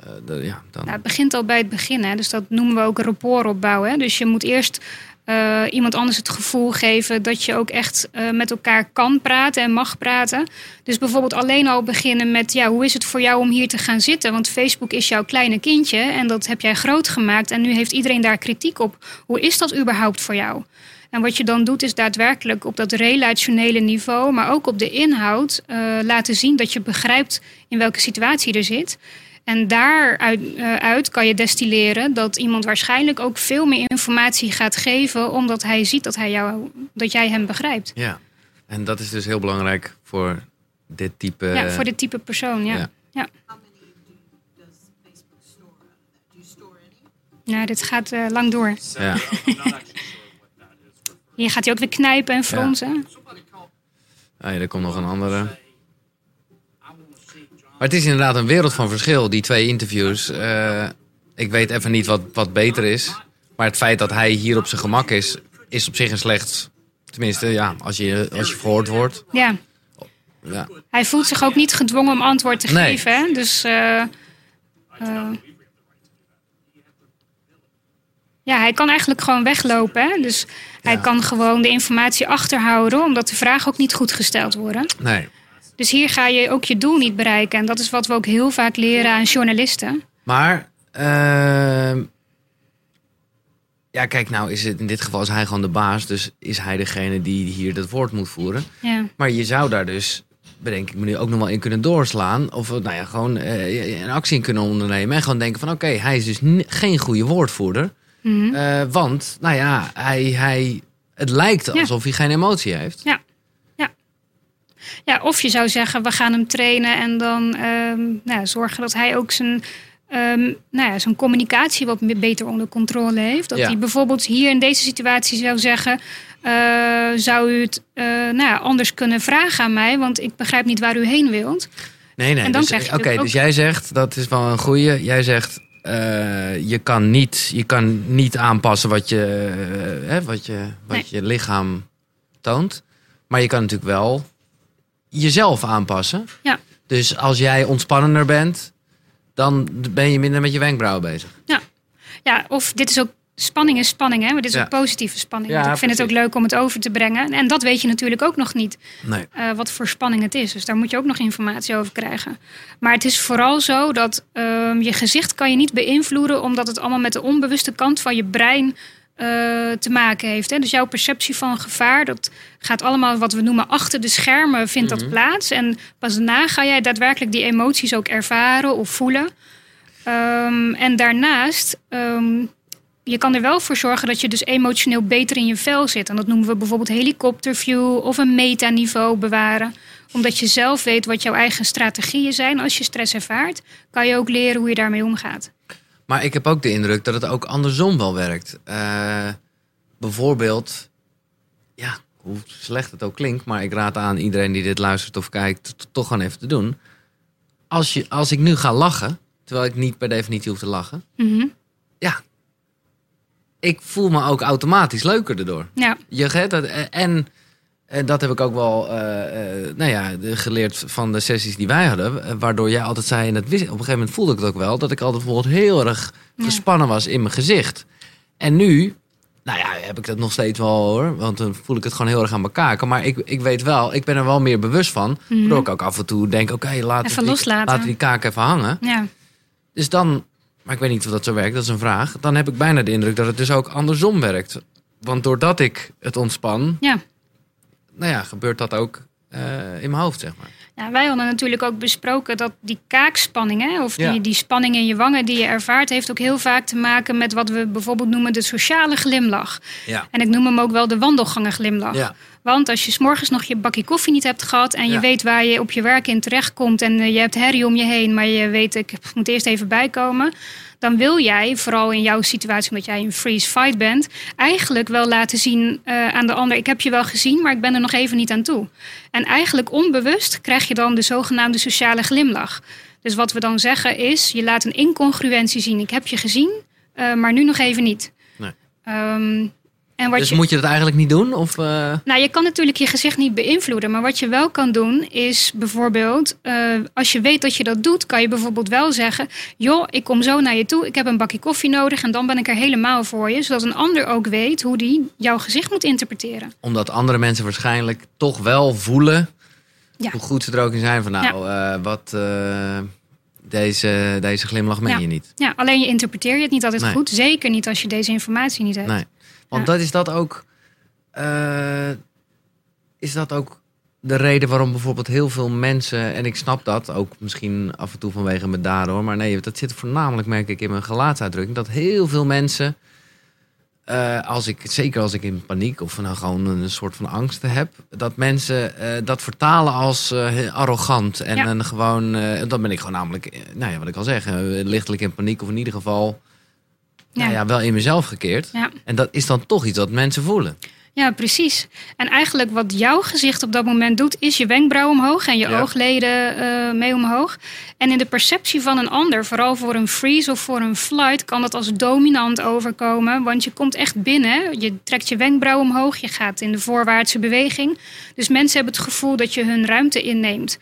eh, de- ja, dan. Nou, het begint al bij het begin, hè? dus dat noemen we ook een rapport opbouwen. Hè? Dus je moet eerst eh, iemand anders het gevoel geven dat je ook echt eh, met elkaar kan praten en mag praten. Dus bijvoorbeeld alleen al beginnen met, ja, hoe is het voor jou om hier te gaan zitten? Want Facebook is jouw kleine kindje en dat heb jij groot gemaakt en nu heeft iedereen daar kritiek op. Hoe is dat überhaupt voor jou? En wat je dan doet is daadwerkelijk op dat relationele niveau, maar ook op de inhoud, eh, laten zien dat je begrijpt in welke situatie er zit. En daaruit eh, uit kan je destilleren dat iemand waarschijnlijk ook veel meer informatie gaat geven, omdat hij ziet dat, hij jou, dat jij hem begrijpt. Ja. En dat is dus heel belangrijk voor dit type. ja, voor dit type persoon, ja. ja. Nou, dit gaat eh, lang door. Ja. Hier gaat hij ook weer knijpen en fronsen. Ah, ja, er komt nog een andere. Maar het is inderdaad een wereld van verschil, die twee interviews. Eh, ik weet even niet wat, wat beter is. Maar het feit dat hij hier op zijn gemak is, is op zich een slecht. Tenminste, ja, als je, als je verhoord wordt. Ja. Ja. Hij voelt zich ook niet gedwongen om antwoord te Nee. geven. Hè? Dus eh, eh, ja, hij kan eigenlijk gewoon weglopen. Hè? Dus hij kan gewoon de informatie achterhouden, omdat de vragen ook niet goed gesteld worden. Nee. Dus hier ga je ook je doel niet bereiken. En dat is wat we ook heel vaak leren aan journalisten. Maar, ehm, ja, kijk, nou is het in dit geval is hij gewoon de baas, dus is hij degene die hier dat woord moet voeren. Ja, Maar je zou daar dus, bedenk ik me nu, ook nog wel in kunnen doorslaan. Of nou ja, gewoon eh, een actie in kunnen ondernemen. En gewoon denken van oké, hij is dus geen goede woordvoerder. Mhm. Eh, want, nou ja, hij, hij, het lijkt Ja. alsof hij geen emotie heeft. ja, of je zou zeggen, we gaan hem trainen en dan ehm, nou, zorgen dat hij ook zijn, ehm, nou ja, zijn communicatie wat beter onder controle heeft. Dat Ja. hij bijvoorbeeld hier in deze situatie zou zeggen, eh, zou u het eh, nou ja, anders kunnen vragen aan mij, want ik begrijp niet waar u heen wilt. Nee, nee. Dus, krijg je Oké, dus jij zegt, dat is wel een goeie. Jij zegt, eh, je, kan niet, je kan niet aanpassen wat je, eh, hè, wat je, wat Nee. je lichaam toont. Maar je kan natuurlijk wel jezelf aanpassen. Ja. Dus als jij ontspannender bent, dan ben je minder met je wenkbrauwen bezig. Ja, of dit is ook. Spanning is spanning, hè? Maar dit is Ja. ook positieve spanning. Ja, ik vind het ook leuk om het over te brengen. En dat weet je natuurlijk ook nog niet. Nee. eh, wat voor spanning het is. Dus daar moet je ook nog informatie over krijgen. Maar het is vooral zo dat ehm, je gezicht kan je niet beïnvloeden, omdat het allemaal met de onbewuste kant van je brein te maken heeft. Hè? Dus jouw perceptie van gevaar, dat gaat allemaal wat we noemen achter de schermen, vindt dat plaats. En pas daarna ga jij daadwerkelijk die emoties ook ervaren of voelen. Ehm, en daarnaast, ehm, je kan er wel voor zorgen dat je dus emotioneel beter in je vel zit. En dat noemen we bijvoorbeeld helikopterview of een metaniveau bewaren. Omdat je zelf weet wat jouw eigen strategieën zijn. Als je stress ervaart, kan je ook leren hoe je daarmee omgaat. Maar ik heb ook de indruk dat het ook andersom wel werkt. Eh, bijvoorbeeld, ja, hoe slecht het ook klinkt, maar ik raad aan iedereen die dit luistert of kijkt, toch gewoon even te doen. Als, je, als ik nu ga lachen, terwijl ik niet per definitie hoef te lachen, Mhm. ja, ik voel me ook automatisch leuker erdoor. Ja, Je, dat, en, en dat heb ik ook wel eh, eh, nou ja, geleerd van de sessies die wij hadden. eh, Waardoor jij altijd zei, en dat wist, op een gegeven moment voelde ik het ook wel, dat ik altijd bijvoorbeeld heel erg Ja. gespannen was in mijn gezicht. En nu, nou ja, heb ik dat nog steeds wel hoor. Want dan voel ik het gewoon heel erg aan elkaar. Maar ik, ik weet wel, ik ben er wel meer bewust van. Mhm. Waardoor ik ook af en toe denk, oké, laten, die- loslaten. laten we die kaak even hangen. ja. Dus dan, maar ik weet niet of dat zo werkt, dat is een vraag. Dan heb ik bijna de indruk dat het dus ook andersom werkt. Want doordat ik het ontspan, ja. Nou ja, gebeurt dat ook eh, in mijn hoofd, zeg maar. Ja, wij hadden natuurlijk ook besproken dat die kaakspanning, hè, of Ja. die, die spanning in je wangen die je ervaart, heeft ook heel vaak te maken met wat we bijvoorbeeld noemen de sociale glimlach. Ja. En ik noem hem ook wel de wandelgangen Ja. Want als je 's morgens nog je bakje koffie niet hebt gehad en je Ja. weet waar je op je werk in terechtkomt en eh, je hebt herrie om je heen, maar je weet ik moet eerst even bijkomen, dan wil jij, vooral in jouw situatie omdat jij in freeze fight bent, eigenlijk wel laten zien eh, aan de ander, ik heb je wel gezien, maar ik ben er nog even niet aan toe. En eigenlijk onbewust krijg je dan de zogenaamde sociale glimlach. Dus wat we dan zeggen is, je laat een incongruentie zien. Ik heb je gezien, eh, maar nu nog even niet. Nee. Ehm, en wat Dus je... moet je dat eigenlijk niet doen? Of, eh, Nou, je kan natuurlijk je gezicht niet beïnvloeden. Maar wat je wel kan doen is bijvoorbeeld... eh, als je weet dat je dat doet, kan je bijvoorbeeld wel zeggen... joh, ik kom zo naar je toe, ik heb een bakje koffie nodig... en dan ben ik er helemaal voor je. Zodat een ander ook weet hoe die jouw gezicht moet interpreteren. omdat andere mensen waarschijnlijk toch wel voelen Ja. hoe goed ze er ook in zijn. Van nou, eh, wat, deze, deze glimlach meen Ja. je niet. Ja, alleen je interpreteer je het niet altijd Nee. goed. Zeker niet als je deze informatie niet hebt. Nee. Want Ja. dat is dat ook. eh, is dat ook de reden waarom bijvoorbeeld heel veel mensen. En ik snap dat ook misschien af en toe vanwege mijn daden hoor. Maar nee, dat zit voornamelijk, merk ik, in mijn gelaatsuitdrukking. Dat heel veel mensen. eh, als ik, zeker als ik in paniek of nou gewoon een soort van angst heb, dat mensen eh, dat vertalen als heel arrogant. En Ja. gewoon, dan ben ik gewoon namelijk, nou ja, wat ik al zeg, lichtelijk in paniek of in ieder geval Ja. nou ja, wel in mezelf gekeerd. Ja. En dat is dan toch iets wat mensen voelen. Ja, precies. En eigenlijk wat jouw gezicht op dat moment doet, is je wenkbrauw omhoog en je Ja. oogleden eh, mee omhoog. En in de perceptie van een ander, vooral voor een freeze of voor een flight, kan dat als dominant overkomen. Want je komt echt binnen, je trekt je wenkbrauw omhoog, je gaat in de voorwaartse beweging. Dus mensen hebben het gevoel dat je hun ruimte inneemt.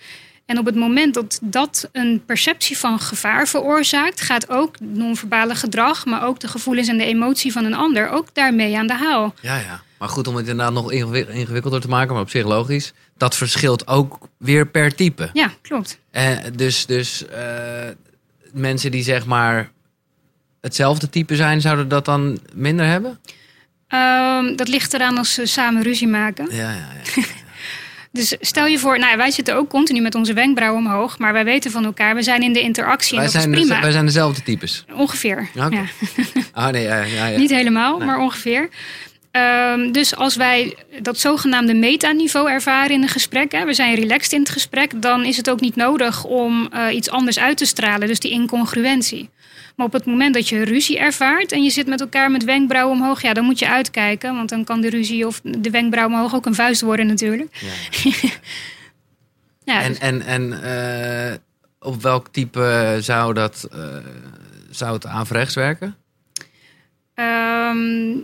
En op het moment dat dat een perceptie van gevaar veroorzaakt, gaat ook non-verbale gedrag, maar ook de gevoelens en de emotie van een ander ook daarmee aan de haal. Ja, ja. Maar goed, om het inderdaad nog ingewi- ingewikkelder te maken, maar op zich logisch. Dat verschilt ook weer per type. Ja, klopt. Eh, dus dus eh, mensen die zeg maar hetzelfde type zijn, zouden dat dan minder hebben? Ehm, dat ligt eraan als ze samen ruzie maken. Ja, ja, ja. Dus stel je voor, nou, wij zitten ook continu met onze wenkbrauwen omhoog, maar wij weten van elkaar, we zijn in de interactie en wij, dat zijn, is prima. wij zijn dezelfde types. Ongeveer. Ja, oké. Ja. Ah, nee, ja, ja, ja. Niet helemaal, Nee. maar ongeveer. Ehm, dus als wij dat zogenaamde metaniveau ervaren in een gesprek, hè, we zijn relaxed in het gesprek, dan is het ook niet nodig om eh, iets anders uit te stralen, dus die incongruentie. Maar op het moment dat je ruzie ervaart en je zit met elkaar met wenkbrauwen omhoog, ja, dan moet je uitkijken, want dan kan de ruzie of de wenkbrauw omhoog ook een vuist worden natuurlijk. Ja. Ja, En, dus- en, en eh, op welk type zou, dat, eh, zou het averechts werken? Ehm,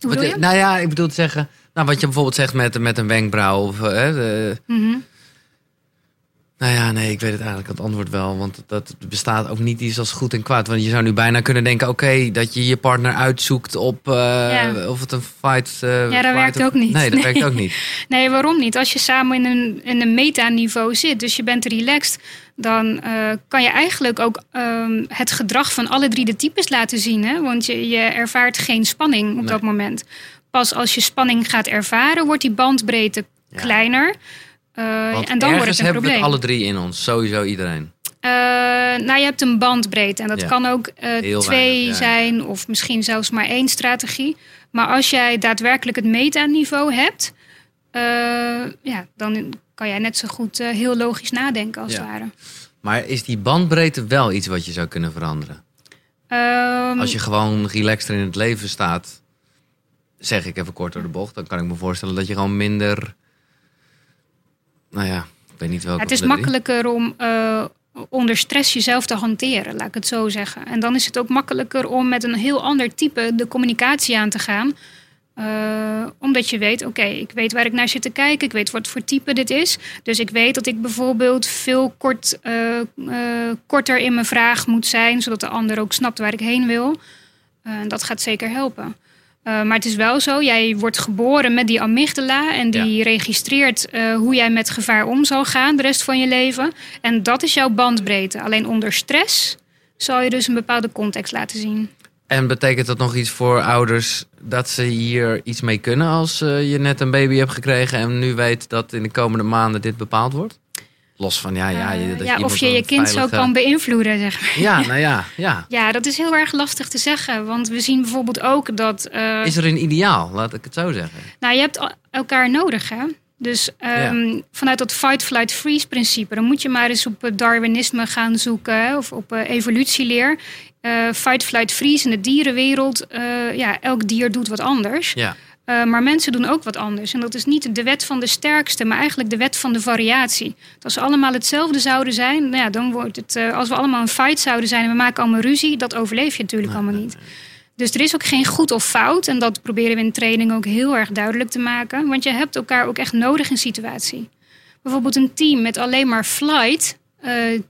Wat, nou ja, ik bedoel te zeggen, nou, wat je bijvoorbeeld zegt met, met een wenkbrauw. Of, eh, de- Mhm. Nou ja, nee, ik weet het eigenlijk het antwoord wel. Want dat bestaat ook niet iets als goed en kwaad. Want je zou nu bijna kunnen denken, oké, dat je je partner uitzoekt op eh, Ja. of het een fight... eh, Ja, dat werkt of- ook niet. Nee, dat Nee. werkt ook niet. Nee, waarom niet? Als je samen in een, in een metaniveau zit, dus je bent relaxed, dan eh, kan je eigenlijk ook ehm, het gedrag van alle drie de types laten zien. Hè? Want je, je ervaart geen spanning op Nee. dat moment. Pas als je spanning gaat ervaren, wordt die bandbreedte Ja. kleiner. Eh, Want en dan wordt het een hebben we probleem. het alle drie in ons. Sowieso iedereen. Eh, nou, je hebt een bandbreedte en dat Ja. kan ook eh, twee weinig, ja. zijn of misschien zelfs maar één strategie. Maar als jij daadwerkelijk het metaniveau hebt, ja, dan kan jij net zo goed heel logisch nadenken als Ja. het ware. Maar is die bandbreedte wel iets wat je zou kunnen veranderen? Ehm, Als je gewoon relaxter in het leven staat, zeg ik even kort door de bocht, dan kan ik me voorstellen dat je gewoon minder. Nou ja, ik weet niet welke. het is makkelijker om eh, onder stress jezelf te hanteren, laat ik het zo zeggen. En dan is het ook makkelijker om met een heel ander type de communicatie aan te gaan. Eh, omdat je weet, oké, ik weet waar ik naar zit te kijken. Ik weet wat voor type dit is. Dus ik weet dat ik bijvoorbeeld veel kort, eh, korter in mijn vraag moet zijn. Zodat de ander ook snapt waar ik heen wil. En dat gaat zeker helpen. Eh, maar het is wel zo, jij wordt geboren met die amygdala. En die registreert eh, hoe jij met gevaar om zal gaan de rest van je leven. En dat is jouw bandbreedte. Alleen onder stress zal je dus een bepaalde context laten zien. En betekent dat nog iets voor ouders dat ze hier iets mee kunnen als eh, je net een baby hebt gekregen en nu weet dat in de komende maanden dit bepaald wordt? Los van ja, ja, Eh, dat ja, of je je kind zo kan beïnvloeden, zeg maar. Ja, nou ja, ja. Ja, dat is heel erg lastig te zeggen. Want we zien bijvoorbeeld ook dat... eh, Is er een ideaal, laat ik het zo zeggen? Nou, je hebt el- elkaar nodig, hè? Dus ehm, vanuit dat fight-flight-freeze-principe... dan moet je maar eens op het Darwinisme gaan zoeken... Of op eh, evolutieleer. Eh, fight-flight-freeze in de dierenwereld... eh, ja, elk dier doet wat anders. Ja. Eh, maar mensen doen ook wat anders. En dat is niet de wet van de sterkste... maar eigenlijk de wet van de variatie. Als we allemaal hetzelfde zouden zijn... Nou ja, dan wordt het... eh, als we allemaal een fight zouden zijn... en we maken allemaal ruzie... dat overleef je natuurlijk allemaal niet. Dus er is ook geen goed of fout. En dat proberen we in training ook heel erg duidelijk te maken. Want je hebt elkaar ook echt nodig in situatie. Bijvoorbeeld een team met alleen maar flight eh,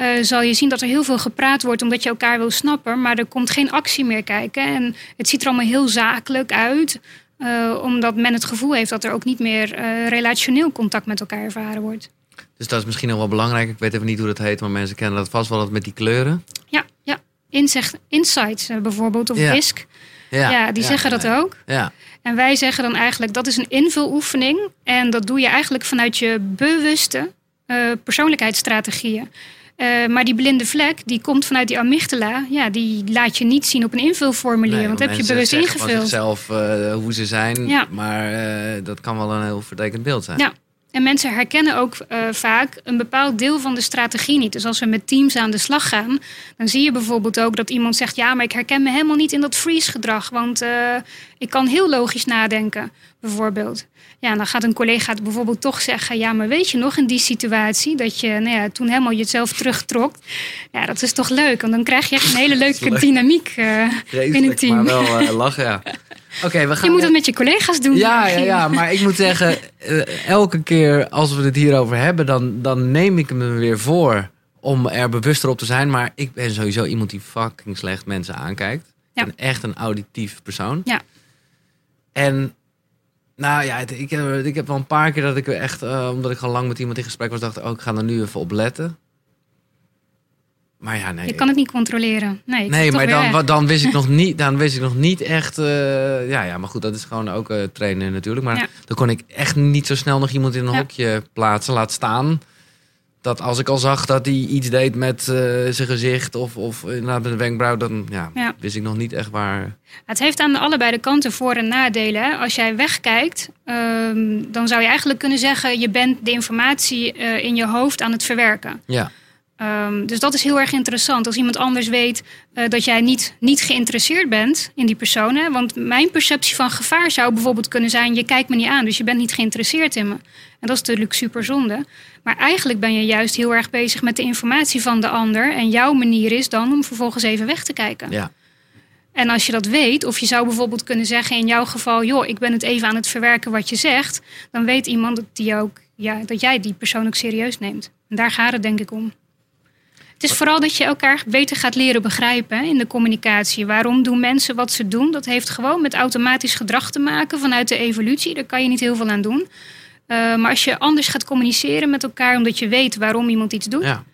eh, zal je zien dat er heel veel gepraat wordt omdat je elkaar wil snappen. Maar er komt geen actie meer kijken. En het ziet er allemaal heel zakelijk uit. eh, omdat men het gevoel heeft dat er ook niet meer eh, relationeel contact met elkaar ervaren wordt. Dus dat is misschien nog wel belangrijk. Ik weet even niet hoe dat heet, maar mensen kennen dat vast wel dat met die kleuren. Ja, ja. Inzicht, insights bijvoorbeeld of Ja. DISC. Ja, die zeggen dat ja. ook. Ja, En wij zeggen dan eigenlijk dat is een invuloefening. En dat doe je eigenlijk vanuit je bewuste persoonlijkheidsstrategieën. Eh, maar die blinde vlek, die komt vanuit die amygdala. Ja, die laat je niet zien op een invulformulier. Nee, want heb je bewust zeggen van ingevuld. zichzelf eh, hoe ze zijn, Ja. maar eh, dat kan wel een heel vertekend beeld zijn. Ja. En mensen herkennen ook eh, vaak een bepaald deel van de strategie niet. Dus als we met teams aan de slag gaan, dan zie je bijvoorbeeld ook dat iemand zegt: Ja, maar ik herken me helemaal niet in dat freeze-gedrag, want eh, ik kan heel logisch nadenken, bijvoorbeeld. Ja, dan gaat een collega bijvoorbeeld toch zeggen: Ja, maar weet je nog in die situatie dat je nou ja, toen helemaal jezelf terugtrok? Ja, dat is toch leuk, want dan krijg je echt een hele leuke leuk. dynamiek eh, in het team. maar wel lachen, ja. Oké, we gaan... Je moet het met je collega's doen. Ja, ja, ja, maar ik moet zeggen, eh, elke keer als we het hierover hebben, dan, dan neem ik me weer voor om er bewuster op te zijn. Maar ik ben sowieso iemand die fucking slecht mensen aankijkt. Ja. Ik ben echt een auditief persoon. Ja. En nou ja, ik heb, ik heb wel een paar keer dat ik echt, eh, omdat ik al lang met iemand in gesprek was, dacht oh, ik ga er nu even op letten. Maar ja, nee. Je kan het niet controleren. Nee, Nee, maar dan, weg. dan, wist ik nog niet, dan wist ik nog niet echt. eh, ja, ja, maar goed, dat is gewoon ook eh, trainen natuurlijk. Maar Ja. dan kon ik echt niet zo snel nog iemand in een Ja. hokje plaatsen, laat staan. Dat als ik al zag dat hij iets deed met eh, zijn gezicht of, of inderdaad met een wenkbrauw, dan ja, Ja. wist ik nog niet echt waar. Het heeft aan de allebei de kanten voor- en nadelen. hè. Als jij wegkijkt, ehm, dan zou je eigenlijk kunnen zeggen... je bent de informatie in je hoofd aan het verwerken. Ja, Ehm, dus dat is heel erg interessant. Als iemand anders weet eh, dat jij niet, niet geïnteresseerd bent in die persoon. Hè? Want mijn perceptie van gevaar zou bijvoorbeeld kunnen zijn... je kijkt me niet aan, dus je bent niet geïnteresseerd in me. En dat is natuurlijk super zonde. Maar eigenlijk ben je juist heel erg bezig met de informatie van de ander. En jouw manier is dan om vervolgens even weg te kijken. ja. En als je dat weet, of je zou bijvoorbeeld kunnen zeggen in jouw geval, joh, ik ben het even aan het verwerken wat je zegt, dan weet iemand dat, die ook, ja, dat jij die persoon ook serieus neemt. En daar gaat het denk ik om. Het is vooral dat je elkaar beter gaat leren begrijpen in de communicatie. Waarom doen mensen wat ze doen? Dat heeft gewoon met automatisch gedrag te maken vanuit de evolutie. Daar kan je niet heel veel aan doen. Eh, maar als je anders gaat communiceren met elkaar, omdat je weet waarom iemand iets doet, ja.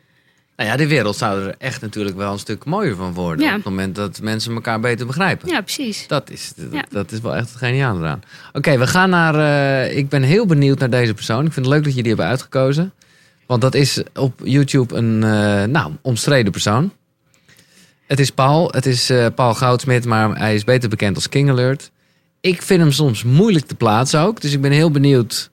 Nou ja, de wereld zou er echt natuurlijk wel een stuk mooier van worden. Ja. Op het moment dat mensen elkaar beter begrijpen. ja, precies. Dat is, dat, Ja. dat is wel echt het geniale eraan. Oké, we gaan naar. eh, ik ben heel benieuwd naar deze persoon. Ik vind het leuk dat jullie hebben uitgekozen. Want dat is op YouTube een eh, nou, omstreden persoon. Het is Paul. Het is eh, Paul Goudsmit, maar hij is beter bekend als King Alert. Ik vind hem soms moeilijk te plaatsen ook. Dus ik ben heel benieuwd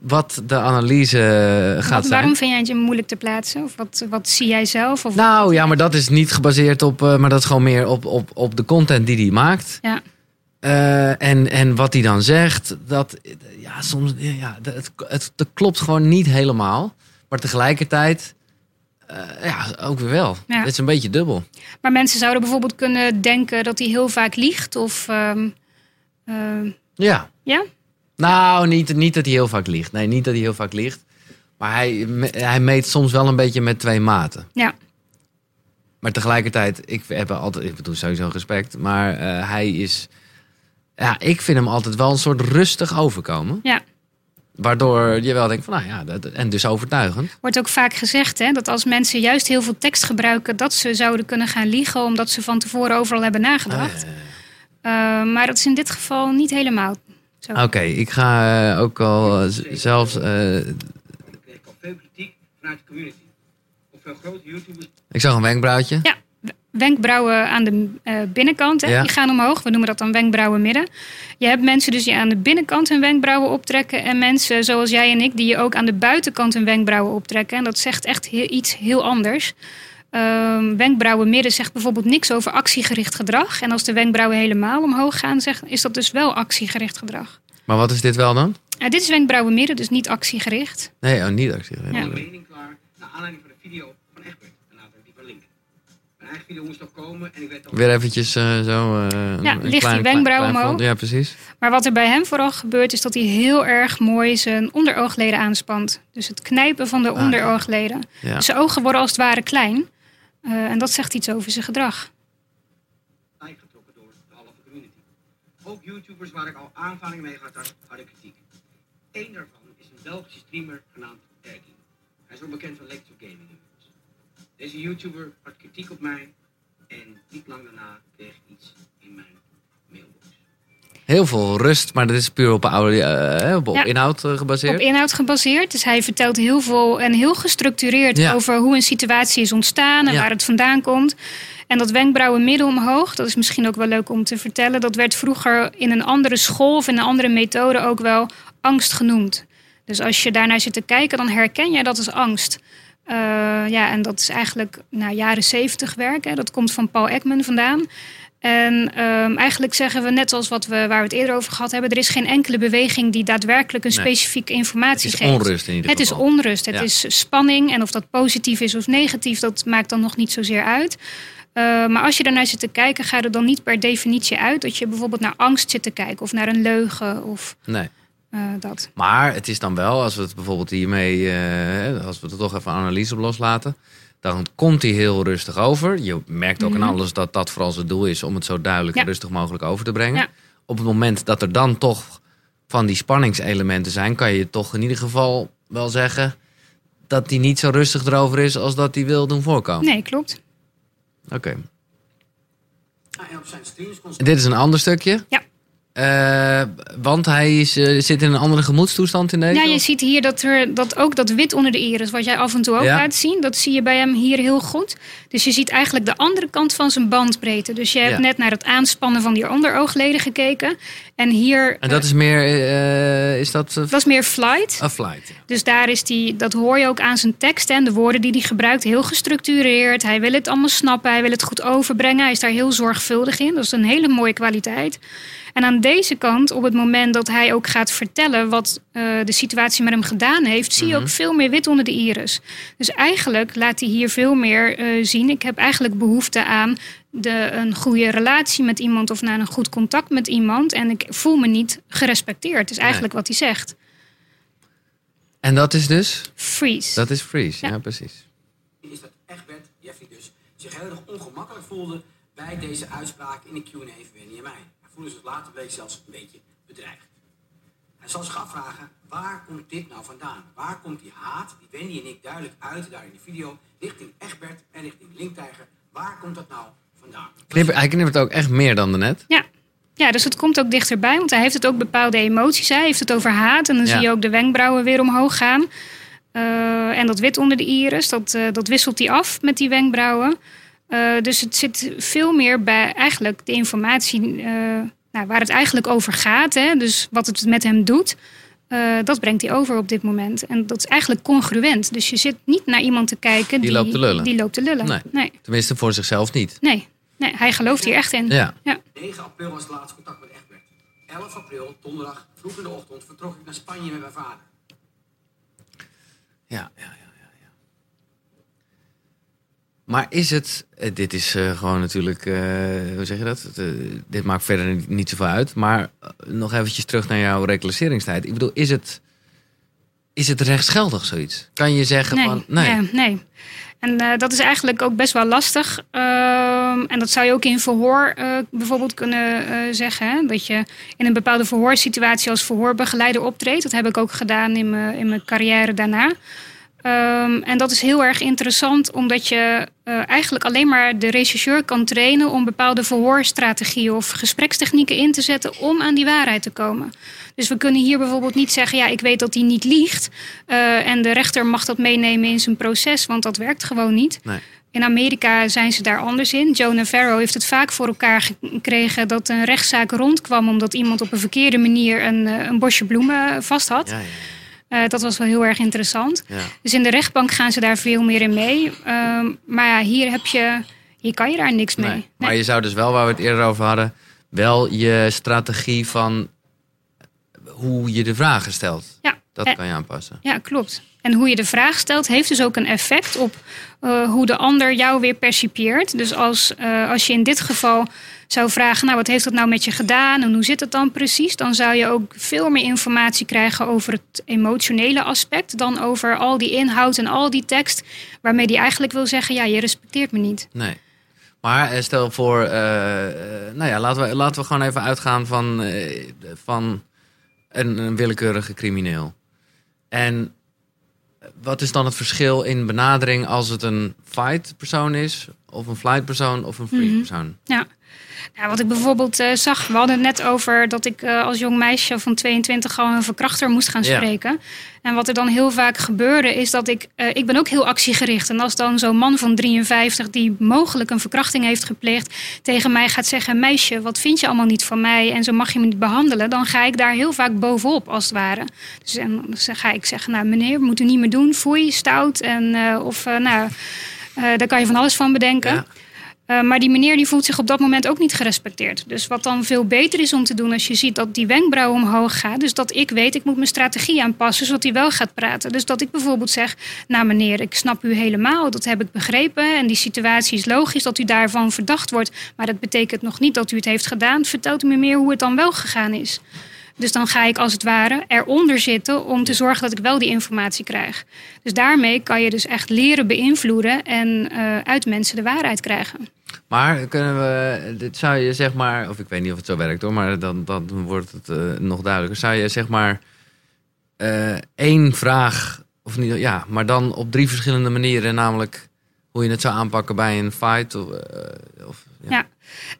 wat de analyse gaat Wat, zijn. waarom vind jij het moeilijk te plaatsen? Of wat, wat zie jij zelf? Of Nou ja, maar dat is niet gebaseerd op, eh, maar dat is gewoon meer op, op, op de content die hij maakt. Ja. Eh, en, en wat hij dan zegt, dat ja, soms, ja, het, het, dat klopt gewoon niet helemaal. Maar tegelijkertijd, eh, ja, ook weer wel. Ja. Het is een beetje dubbel. Maar mensen zouden bijvoorbeeld kunnen denken dat hij heel vaak liegt. Of ehm, ehm, Ja. ja? Nou, niet, niet dat hij heel vaak liegt. Nee, niet dat hij heel vaak liegt. Maar hij, hij meet soms wel een beetje met twee maten. Ja. Maar tegelijkertijd, ik heb altijd, ik bedoel sowieso respect. Maar eh, hij is, ja, ik vind hem altijd wel een soort rustig overkomen. Ja. Waardoor je wel denkt van, nou ja, dat, en dus overtuigend. Wordt ook vaak gezegd hè, dat als mensen juist heel veel tekst gebruiken, dat ze zouden kunnen gaan liegen omdat ze van tevoren overal hebben nagedacht. Eh, maar dat is in dit geval niet helemaal zo. Oké, ik ga eh, ook al eh, z- zelfs, eh, Ik kreeg al veel kritiek vanuit de community. Of veel grote YouTubers ik zag een wenkbrauwtje. Ja, wenkbrauwen aan de eh, binnenkant, hè, Ja. die gaan omhoog. We noemen dat dan wenkbrauwen midden. Je hebt mensen dus die aan de binnenkant hun wenkbrauwen optrekken. En mensen zoals jij en ik die ook aan de buitenkant hun wenkbrauwen optrekken. En dat zegt echt iets heel anders. Ehm, wenkbrauwen midden zegt bijvoorbeeld niks over actiegericht gedrag. En als de wenkbrauwen helemaal omhoog gaan, zegt, is dat dus wel actiegericht gedrag. Maar wat is dit wel dan? Eh, dit is wenkbrauwen midden, dus niet actiegericht. Nee, oh, niet actie. Ja. naar aanleiding Nog komen en ik werd. Weer eventjes eh, zo... eh, Ja, een ligt die wenkbrauw omhoog? Ja, precies. Maar wat er bij hem vooral gebeurt, is dat hij heel erg mooi zijn onderoogleden aanspant. Dus het knijpen van de Ah, onderoogleden. Ja. Dus zijn ogen worden als het ware klein. Eh, en dat zegt iets over zijn gedrag. getrokken door de halve community. Ook YouTubers waar ik al aanvaringen mee gehad had, hadden kritiek. Eén daarvan is een Belgische streamer genaamd Erkin. Hij is ook bekend van Lecture Gaming. Deze YouTuber had kritiek op mij en niet lang daarna kreeg ik iets in mijn mailbox. Heel veel rust, maar dat is puur op, oude, eh, op, op Ja. inhoud eh, gebaseerd. Op inhoud gebaseerd. Dus hij vertelt heel veel en heel gestructureerd Ja. over hoe een situatie is ontstaan en Ja. waar het vandaan komt. En dat wenkbrauwen midden omhoog, dat is misschien ook wel leuk om te vertellen. Dat werd vroeger in een andere school of in een andere methode ook wel angst genoemd. Dus als je daarnaar zit te kijken, dan herken jij dat als angst. Eh, ja, en dat is eigenlijk nou, jaren zeventig werk. Hè. Dat komt van Paul Ekman vandaan. En ehm, eigenlijk zeggen we net als wat we, waar we het eerder over gehad hebben... er is geen enkele beweging die daadwerkelijk een Nee. specifieke Het informatie is geeft. onrust in ieder Het is geval. onrust, het Ja. is spanning. En of dat positief is of negatief, dat maakt dan nog niet zozeer uit. Eh, maar als je daarnaar zit te kijken, gaat het dan niet per definitie uit... dat je bijvoorbeeld naar angst zit te kijken of naar een leugen of Nee. Eh, dat. Maar het is dan wel, als we het bijvoorbeeld hiermee, eh, als we er toch even analyse op loslaten, dan komt hij heel rustig over. Je merkt ook Mhm. aan alles dat dat vooral zijn doel is om het zo duidelijk en rustig mogelijk over te brengen. Ja. Op het moment dat er dan toch van die spanningselementen zijn, kan je toch in ieder geval wel zeggen dat hij niet zo rustig erover is als dat hij wil doen voorkomen. Nee, klopt. Oké. Dit is een ander stukje. Ja. Eh, want hij is, eh, zit in een andere gemoedstoestand in deze? Ja, je ziet hier dat, er, dat ook dat wit onder de iris, wat jij af en toe ook Ja. laat zien, dat zie je bij hem hier heel goed. Dus je ziet eigenlijk de andere kant van zijn bandbreedte. Dus je hebt Ja. net naar het aanspannen van die onderoogleden gekeken. En hier, En dat is meer, eh, is dat eh, dat is meer flight. a flight? ja. Dus daar is die, dat hoor je ook aan zijn tekst en de woorden die hij gebruikt, heel gestructureerd. Hij wil het allemaal snappen, hij wil het goed overbrengen. Hij is daar heel zorgvuldig in. Dat is een hele mooie kwaliteit. En aan deze kant, op het moment dat hij ook gaat vertellen wat eh, de situatie met hem gedaan heeft, zie je ook veel meer wit onder de iris. Dus eigenlijk laat hij hier veel meer zien. Ik heb eigenlijk behoefte aan de, een goede relatie met iemand of naar een goed contact met iemand. En ik voel me niet gerespecteerd, is eigenlijk wat hij zegt. En dat is dus? Freeze. Dat is freeze, ja, Ja. precies. is dat Egbert, Jeffrey dus, zich heel erg ongemakkelijk voelde bij deze uitspraak in de Q&A van Wendy en mij. Hij voelde zich later bleek zelfs een beetje bedreigd. Hij zal zich afvragen, waar komt dit nou vandaan? Waar komt die haat, die Wendy en ik duidelijk uiten daar in de video, richting Egbert en richting Linktijger? Waar komt dat nou? Knipper, hij knippert ook echt meer dan daarnet. Ja. ja, dus het komt ook dichterbij, want hij heeft het ook bepaalde emoties. Hij heeft het over haat en dan Ja. zie je ook de wenkbrauwen weer omhoog gaan. Eh, en dat wit onder de iris, dat, eh, dat wisselt hij af met die wenkbrauwen. Eh, dus het zit veel meer bij eigenlijk de informatie nou, waar het eigenlijk over gaat. Hè? Dus wat het met hem doet, eh, dat brengt hij over op dit moment. En dat is eigenlijk congruent. Dus je zit niet naar iemand te kijken Die loopt te lullen. Die loopt te lullen. Nee. Nee. Tenminste, voor zichzelf niet. Nee. nee, hij gelooft hier echt in. Ja. 9 april was het laatste contact met Egbert. 11 april, donderdag, vroeg in de ochtend, vertrok ik naar Spanje met mijn vader. Ja, ja, ja, ja. ja. Maar is het, eh, dit is eh, gewoon natuurlijk, eh, hoe zeg je dat? Dit maakt verder niet, zoveel uit. Maar nog eventjes terug naar jouw reclasseringstijd. Ik bedoel, is het, is het rechtsgeldig zoiets? Kan je zeggen Nee, van, nee. ja, nee. En dat is eigenlijk ook best wel lastig. Ehm, en dat zou je ook in verhoor bijvoorbeeld kunnen zeggen. Hè? Dat je in een bepaalde verhoorsituatie als verhoorbegeleider optreedt. Dat heb ik ook gedaan in mijn, in mijn carrière daarna. Ehm, en dat is heel erg interessant, omdat je eh, eigenlijk alleen maar de rechercheur kan trainen om bepaalde verhoorstrategieën of gesprekstechnieken in te zetten om aan die waarheid te komen. Dus we kunnen hier bijvoorbeeld niet zeggen, ja, ik weet dat hij niet liegt. eh, en de rechter mag dat meenemen in zijn proces, want dat werkt gewoon niet. Nee. In Amerika zijn ze daar anders in. Joe Navarro heeft het vaak voor elkaar gekregen dat een rechtszaak rondkwam omdat iemand op een verkeerde manier een, eh, een bosje bloemen vast had. Ja, ja, Eh, dat was wel heel erg interessant. ja. Dus in de rechtbank gaan ze daar veel meer in mee. Ehm, maar ja, hier heb je, hier kan je daar niks mee. Nee. Maar je zou dus wel, waar we het eerder over hadden, wel je strategie van hoe je de vragen stelt. Ja. Dat kan je aanpassen. Ja, klopt. En hoe je de vraag stelt, heeft dus ook een effect op eh, hoe de ander jou weer percipieert. Dus als, eh, als je in dit geval zou vragen, nou, wat heeft dat nou met je gedaan en hoe zit het dan precies? Dan zou je ook veel meer informatie krijgen over het emotionele aspect dan over al die inhoud en al die tekst, waarmee die eigenlijk wil zeggen, ja, je respecteert me niet. Nee. Maar eh, stel voor, eh, eh, nou ja, laten we, laten we gewoon even uitgaan van, van een, een willekeurige crimineel. En wat is dan het verschil in benadering als het een fight persoon is, of een flight persoon, of een free Mhm. persoon? Ja. Ja, wat ik bijvoorbeeld eh, zag, we hadden het net over dat ik eh, als jong meisje van 22 gewoon een verkrachter moest gaan Ja. spreken. En wat er dan heel vaak gebeurde is dat ik, eh, ik ben ook heel actiegericht. En als dan zo'n man van 53 die mogelijk een verkrachting heeft gepleegd tegen mij gaat zeggen, meisje, wat vind je allemaal niet van mij en zo mag je me niet behandelen, dan ga ik daar heel vaak bovenop als het ware. Dus en dan ga ik zeggen, nou meneer, moet u niet meer doen, foei, stout en of nou, daar kan je van alles van bedenken. Ja. Eh, maar die meneer die voelt zich op dat moment ook niet gerespecteerd. Dus wat dan veel beter is om te doen als je ziet dat die wenkbrauw omhoog gaat. Dus dat ik weet, ik moet mijn strategie aanpassen zodat hij wel gaat praten. Dus dat ik bijvoorbeeld zeg, nou meneer, ik snap u helemaal, dat heb ik begrepen. En die situatie is logisch dat u daarvan verdacht wordt. Maar dat betekent nog niet dat u het heeft gedaan. Vertelt u me meer hoe het dan wel gegaan is. Dus dan ga ik als het ware eronder zitten om te zorgen dat ik wel die informatie krijg. Dus daarmee kan je dus echt leren beïnvloeden en eh, uit mensen de waarheid krijgen. Maar kunnen we, dit zou je zeg maar, of ik weet niet of het zo werkt hoor, maar dan, dan wordt het eh, nog duidelijker. Zou je zeg maar eh, één vraag, of niet, ja, maar dan op drie verschillende manieren, namelijk hoe je het zou aanpakken bij een fight? Of, of, ja. Ja.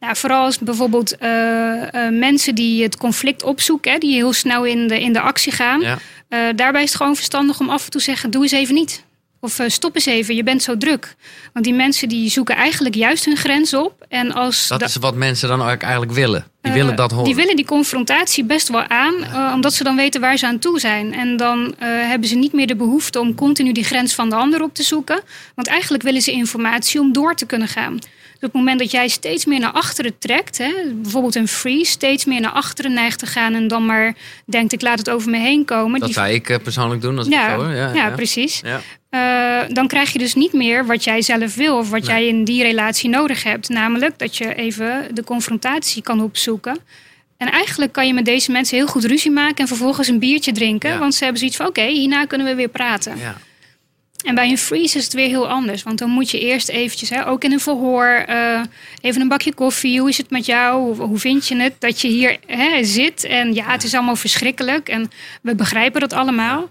Nou, vooral als bijvoorbeeld eh, eh, mensen die het conflict opzoeken, hè, die heel snel in de, in de actie gaan. Ja. Eh, daarbij is het gewoon verstandig om af en toe te zeggen: doe eens even niet. Of eh, stop eens even, je bent zo druk. Want die mensen die zoeken eigenlijk juist hun grens op. En als Dat da- is wat mensen dan ook eigenlijk willen. Die eh, willen dat horen. Die willen die confrontatie best wel aan, eh, omdat ze dan weten waar ze aan toe zijn. En dan hebben ze niet meer de behoefte om continu die grens van de ander op te zoeken. Want eigenlijk willen ze informatie om door te kunnen gaan. Dus op het moment dat jij steeds meer naar achteren trekt, hè, bijvoorbeeld een freeze, steeds meer naar achteren neigt te gaan en dan maar denkt ik laat het over me heen komen. dat die- zou ik persoonlijk doen als ik ja, zo hoor. Ja, ja, ja. precies. Eh, dan krijg je dus niet meer wat jij zelf wil of wat jij in die relatie nodig hebt. Namelijk dat je even de confrontatie kan opzoeken. En eigenlijk kan je met deze mensen heel goed ruzie maken en vervolgens een biertje drinken. Ja. Want ze hebben zoiets van: oké, hierna kunnen we weer praten. Ja. En bij een freeze is het weer heel anders. Want dan moet je eerst eventjes, hè, ook in een verhoor, eh, even een bakje koffie. Hoe is het met jou? Hoe, hoe vind je het dat je hier hè, zit? En ja, het is allemaal verschrikkelijk. En we begrijpen dat allemaal.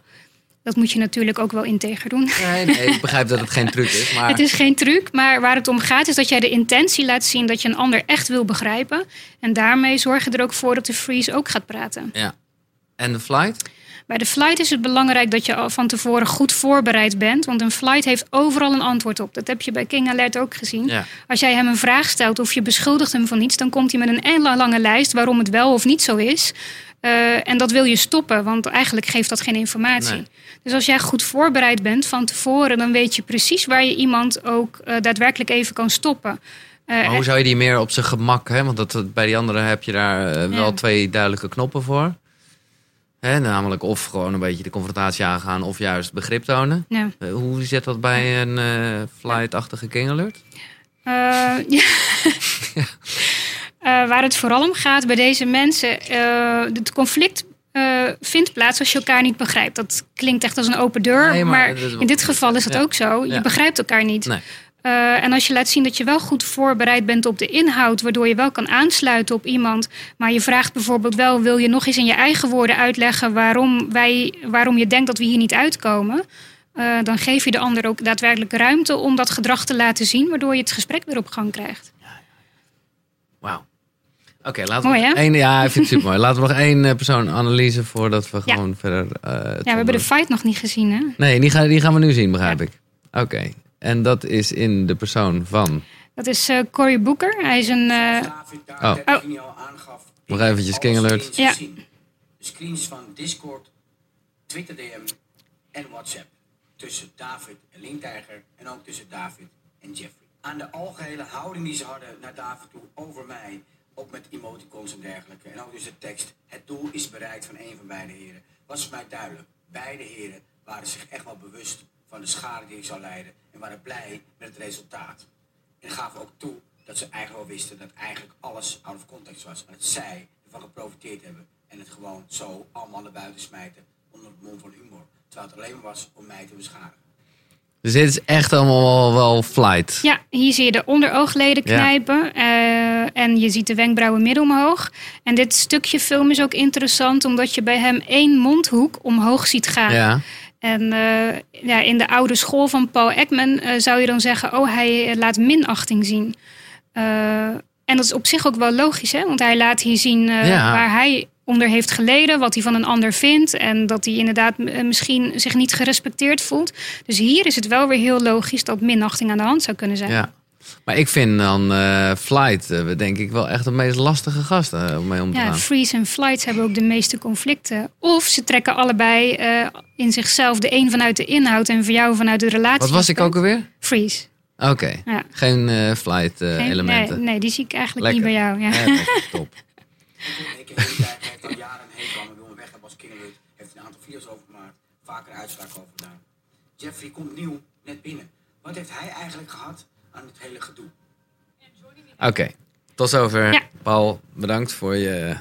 Dat moet je natuurlijk ook wel integer doen. Nee, nee, ik begrijp dat het geen truc is. Maar Het is geen truc, maar waar het om gaat is dat jij de intentie laat zien dat je een ander echt wil begrijpen. En daarmee zorg je er ook voor dat de freeze ook gaat praten. Ja. En de flight? Bij de flight is het belangrijk dat je al van tevoren goed voorbereid bent. Want een flight heeft overal een antwoord op. Dat heb je bij King Alert ook gezien. Ja. Als jij hem een vraag stelt of je beschuldigt hem van iets, dan komt hij met een hele lange lijst waarom het wel of niet zo is. Eh, en dat wil je stoppen, want eigenlijk geeft dat geen informatie. Nee. Dus als jij goed voorbereid bent van tevoren, dan weet je precies waar je iemand ook eh, daadwerkelijk even kan stoppen. Eh, Maar hoe zou je die meer op zijn gemak, hè? want dat, bij die andere heb je daar wel Ja. twee duidelijke knoppen voor. Namelijk of gewoon een beetje de confrontatie aangaan of juist begrip tonen. ja. Eh, hoe zit dat bij een eh, flight-achtige King Alert? Eh, ja. Waar het vooral om gaat bij deze mensen, het conflict vindt plaats als je elkaar niet begrijpt. Dat klinkt echt als een open deur, Nee, maar dat in dit geval is Ja. ook zo. Je begrijpt elkaar niet. Nee. Eh, en als je laat zien dat je wel goed voorbereid bent op de inhoud, waardoor je wel kan aansluiten op iemand, maar je vraagt bijvoorbeeld wel: wil je nog eens in je eigen woorden uitleggen waarom, wij, waarom je denkt dat we hier niet uitkomen? Eh, dan geef je de ander ook daadwerkelijk ruimte om dat gedrag te laten zien, waardoor je het gesprek weer op gang krijgt. Wauw. Oké, laten Mooi, we nog één. Ja, ik vind het super mooi. Laten we nog één eh, persoon analyse voordat we Ja. gewoon verder. het Ja, we hebben de fight nog niet gezien, hè? Nee, die gaan, die gaan we nu zien, begrijp ik. Oké. En dat is in de persoon van. Dat is eh Cory Booker. Hij is een. eh, David daar Oh. Oh. Rini al aangaf. Nog eventjes King Alert. screens Ja. screens van Discord, Twitter DM en WhatsApp. Tussen David en Linktijger en ook tussen David en Jeffrey. Aan de algehele houding die ze hadden naar David toe over mij. Ook met emoticons en dergelijke. En ook dus de tekst. Het doel is bereikt van een van beide heren. Was voor mij duidelijk. Beide heren waren zich echt wel bewust van de schade die ik zou leiden. En waren blij met het resultaat. En gaven ook toe dat ze eigenlijk wel wisten dat eigenlijk alles out of context was. En dat zij ervan geprofiteerd hebben. En het gewoon zo allemaal naar buiten smijten onder het mom van humor. Terwijl het alleen maar was om mij te beschadigen. Dus dit is echt allemaal wel, flight. ja, hier zie je de onderoogleden Ja. knijpen. eh, en je ziet de wenkbrauwen midden omhoog. En dit stukje film is ook interessant, omdat je bij hem één mondhoek omhoog ziet gaan. Ja. En eh, ja, in de oude school van Paul Ekman eh, zou je dan zeggen: Oh, hij laat minachting zien. Eh, En dat is op zich ook wel logisch, hè? want hij laat hier zien eh, Ja. waar hij onder heeft geleden, wat hij van een ander vindt en dat hij inderdaad eh, misschien zich niet gerespecteerd voelt. Dus hier is het wel weer heel logisch dat minachting aan de hand zou kunnen zijn. Ja. Maar ik vind dan eh, Flight, eh, denk ik, wel echt de meest lastige gast eh, om mee om te Ja, gaan. freeze en flights hebben ook de meeste conflicten. Of ze trekken allebei eh, in zichzelf de een vanuit de inhoud en voor jou vanuit de relatie. Wat was ik ook alweer? Freeze. Oké, Ja. geen eh, flight eh, Geen- elementen. Nee, nee, die zie ik eigenlijk Lekker. niet bij jou. Ja. Ja, top. Ik heb heeft al jaren een hekel aan me, wil me weg hebben als kinderlid. Heeft een aantal video's over gemaakt, vaker uitspraken over gedaan. Jeffrey komt nieuw, net binnen. Wat heeft hij eigenlijk gehad aan het hele gedoe? Oké, tot zover. Ja. Paul, bedankt voor je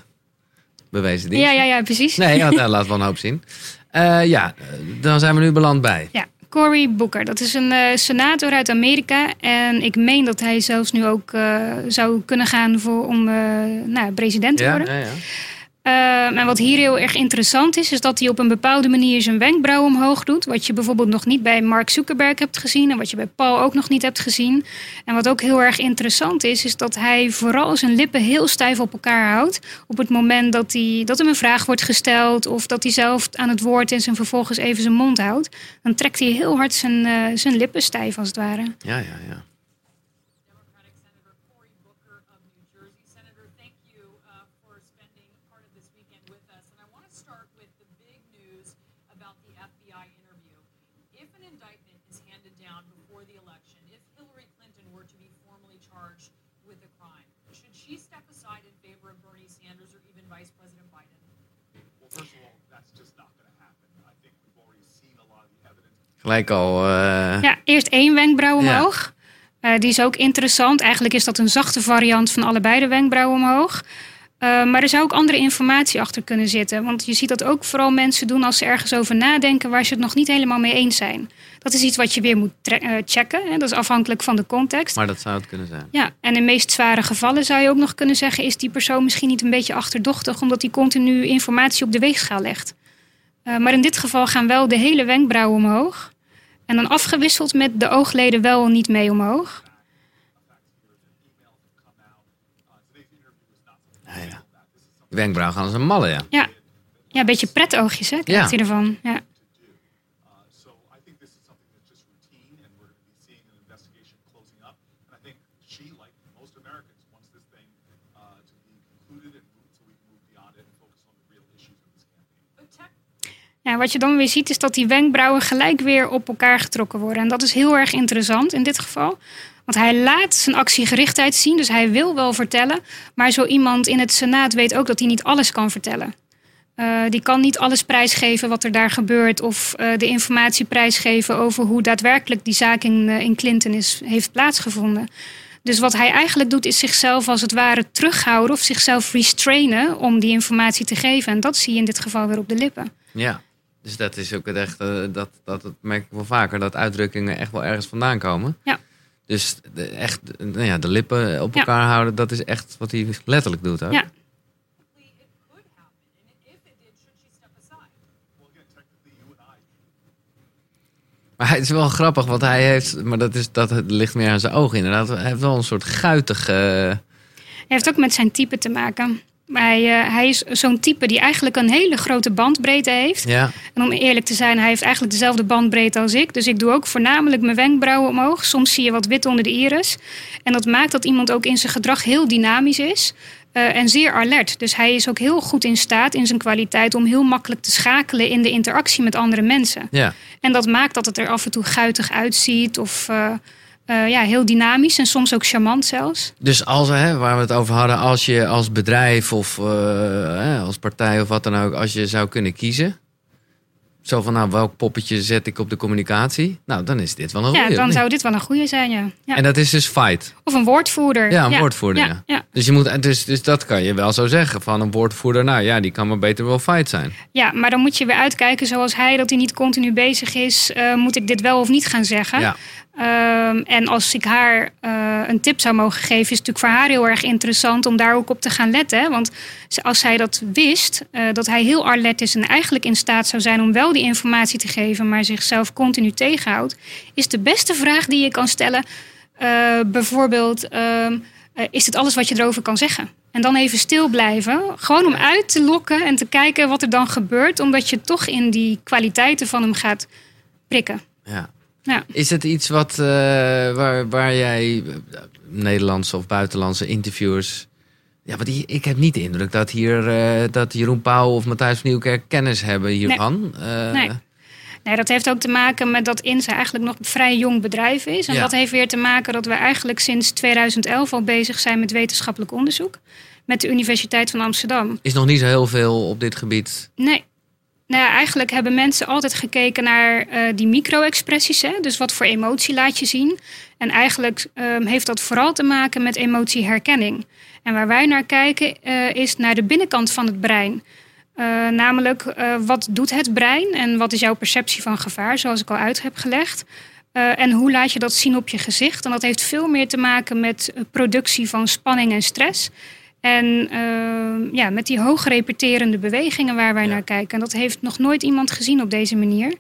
bewezen dienst. Ja, ja, ja, precies. Nee, ja, daar laat wel een hoop zien. Eh, ja, eh, dan zijn we nu beland bij. Ja, Cory Booker. Dat is een eh, senator uit Amerika. En ik meen dat hij zelfs nu ook eh, zou kunnen gaan voor, om eh, nou, president te Ja, worden. ja, ja. Eh, en wat hier heel erg interessant is, is dat hij op een bepaalde manier zijn wenkbrauw omhoog doet. Wat je bijvoorbeeld nog niet bij Mark Zuckerberg hebt gezien en wat je bij Paul ook nog niet hebt gezien. En wat ook heel erg interessant is, is dat hij vooral zijn lippen heel stijf op elkaar houdt. Op het moment dat, hij, dat hem een vraag wordt gesteld of dat hij zelf aan het woord is en vervolgens even zijn mond houdt. Dan trekt hij heel hard zijn, eh, zijn lippen stijf als het ware. ja, ja, ja. Democratic Senator Cory Booker of New Jersey. Senator, thank you uh, for spending part of this weekend with us. And I want to start with the big news about the FBI interview. If an indictment is handed down before the election, if Hillary Clinton were to be formally charged with a crime, should she step aside in favor of Bernie Sanders or even Vice President Biden? Well, first of all, that's just not going to happen. I think we've already seen a lot of the evidence. Gelijk al. eh, Ja, eerst één wenkbrauw Ja. omhoog. Eh, die is ook interessant. Eigenlijk is dat een zachte variant van allebei de wenkbrauwen omhoog. Eh, maar er zou ook andere informatie achter kunnen zitten. Want je ziet dat ook vooral mensen doen als ze ergens over nadenken waar ze het nog niet helemaal mee eens zijn. Dat is iets wat je weer moet checken. Hè? Dat is afhankelijk van de context. maar dat zou het kunnen zijn. Ja, en in meest zware gevallen zou je ook nog kunnen zeggen: is die persoon misschien niet een beetje achterdochtig omdat hij continu informatie op de weegschaal legt? Eh, maar in dit geval gaan wel de hele wenkbrauwen omhoog. En dan afgewisseld met de oogleden wel niet mee omhoog. Ja, ja. De wenkbrauw gaan als een malle, ja. Ja, ja een beetje pretoogjes, hè? Krijgt Ja. hij ervan. Ja. Uh, so I think this is something that's just routine, and we're going to be seeing an investigation closing up. And I think she, like most Americans, wants this thing uh, to be concluded and move, so we can move beyond it and focus on the real issues of this campaign. But tech Wat je dan weer ziet is dat die wenkbrauwen gelijk weer op elkaar getrokken worden. En dat is heel erg interessant in dit geval. Want hij laat zijn actiegerichtheid zien, dus hij wil wel vertellen. Maar zo iemand in het Senaat weet ook dat hij niet alles kan vertellen. Eh, die kan niet alles prijsgeven wat er daar gebeurt. Of eh, de informatie prijsgeven over hoe daadwerkelijk die zaak in, eh, in Clinton is, heeft plaatsgevonden. Dus wat hij eigenlijk doet, is zichzelf als het ware terughouden of zichzelf restrainen om die informatie te geven. En dat zie je in dit geval weer op de lippen. Ja. Dus dat is ook het echt, eh, dat, dat, dat merk ik wel vaker, dat uitdrukkingen echt wel ergens vandaan komen. Ja. Dus de, echt, nou ja, de lippen op Ja. elkaar houden, dat is echt wat hij letterlijk doet. Ook. Ja. Maar het is wel grappig, want hij heeft, maar dat, is, dat ligt meer aan zijn ogen inderdaad. Hij heeft wel een soort guitig. eh, Hij heeft ook met zijn type te maken. Hij, eh, hij is zo'n type die eigenlijk een hele grote bandbreedte heeft. ja, En om eerlijk te zijn, hij heeft eigenlijk dezelfde bandbreedte als ik. Dus ik doe ook voornamelijk mijn wenkbrauwen omhoog. Soms zie je wat wit onder de iris. En dat maakt dat iemand ook in zijn gedrag heel dynamisch is. eh, en zeer alert. Dus hij is ook heel goed in staat in zijn kwaliteit om heel makkelijk te schakelen in de interactie met andere mensen. ja. En dat maakt dat het er af en toe guitig uitziet of eh, eh, ja, heel dynamisch en soms ook charmant zelfs. Dus als, hè, waar we het over hadden, als je als bedrijf of eh, als partij of wat dan ook, als je zou kunnen kiezen. Zo van, nou, welk poppetje zet ik op de communicatie? Nou, dan is dit wel een Ja, goeie, of dan zou dit wel een goede zijn, ja. ja. En dat is dus fight. Of een woordvoerder. Ja, een woordvoerder, Ja, ja. ja. Dus, je moet, dus, dus dat kan je wel zo zeggen. Van een woordvoerder, nou ja, die kan maar beter wel fight zijn. Ja, maar dan moet je weer uitkijken zoals hij, dat hij niet continu bezig is. eh, moet ik dit wel of niet gaan zeggen? Ja. Ehm, en als ik haar eh, een tip zou mogen geven, is het natuurlijk voor haar heel erg interessant om daar ook op te gaan letten. Want als zij dat wist, eh, dat hij heel alert is en eigenlijk in staat zou zijn om wel die informatie te geven, maar zichzelf continu tegenhoudt, is de beste vraag die je kan stellen. eh, bijvoorbeeld, ehm, eh, is dit alles wat je erover kan zeggen? En dan even stil blijven. Gewoon om uit te lokken en te kijken wat er dan gebeurt. Omdat je toch in die kwaliteiten van hem gaat prikken. Ja. Ja. Is het iets wat, eh, waar, waar jij eh, Nederlandse of buitenlandse interviewers... Ja, want die- ik heb niet de indruk dat hier eh, dat Jeroen Pauw of Matthijs van Nieuwkerk kennis hebben hiervan. Eh, Nee. Nee, dat heeft ook te maken met dat INSA eigenlijk nog een vrij jong bedrijf is. En Ja. dat heeft weer te maken dat we eigenlijk sinds 2011 al bezig zijn met wetenschappelijk onderzoek. Met de Universiteit van Amsterdam. Is nog niet zo heel veel op dit gebied. Nee. Nou ja, eigenlijk hebben mensen altijd gekeken naar eh, die micro-expressies. Dus wat voor emotie laat je zien. En eigenlijk ehm, heeft dat vooral te maken met emotieherkenning. En waar wij naar kijken eh, is naar de binnenkant van het brein. Eh, namelijk, wat doet het brein en wat is jouw perceptie van gevaar, zoals ik al uit heb gelegd. En hoe laat je dat zien op je gezicht? En dat heeft veel meer te maken met productie van spanning en stress. En eh, ja, met die hoog repeterende bewegingen waar wij naar kijken. En dat heeft nog nooit iemand gezien op deze manier.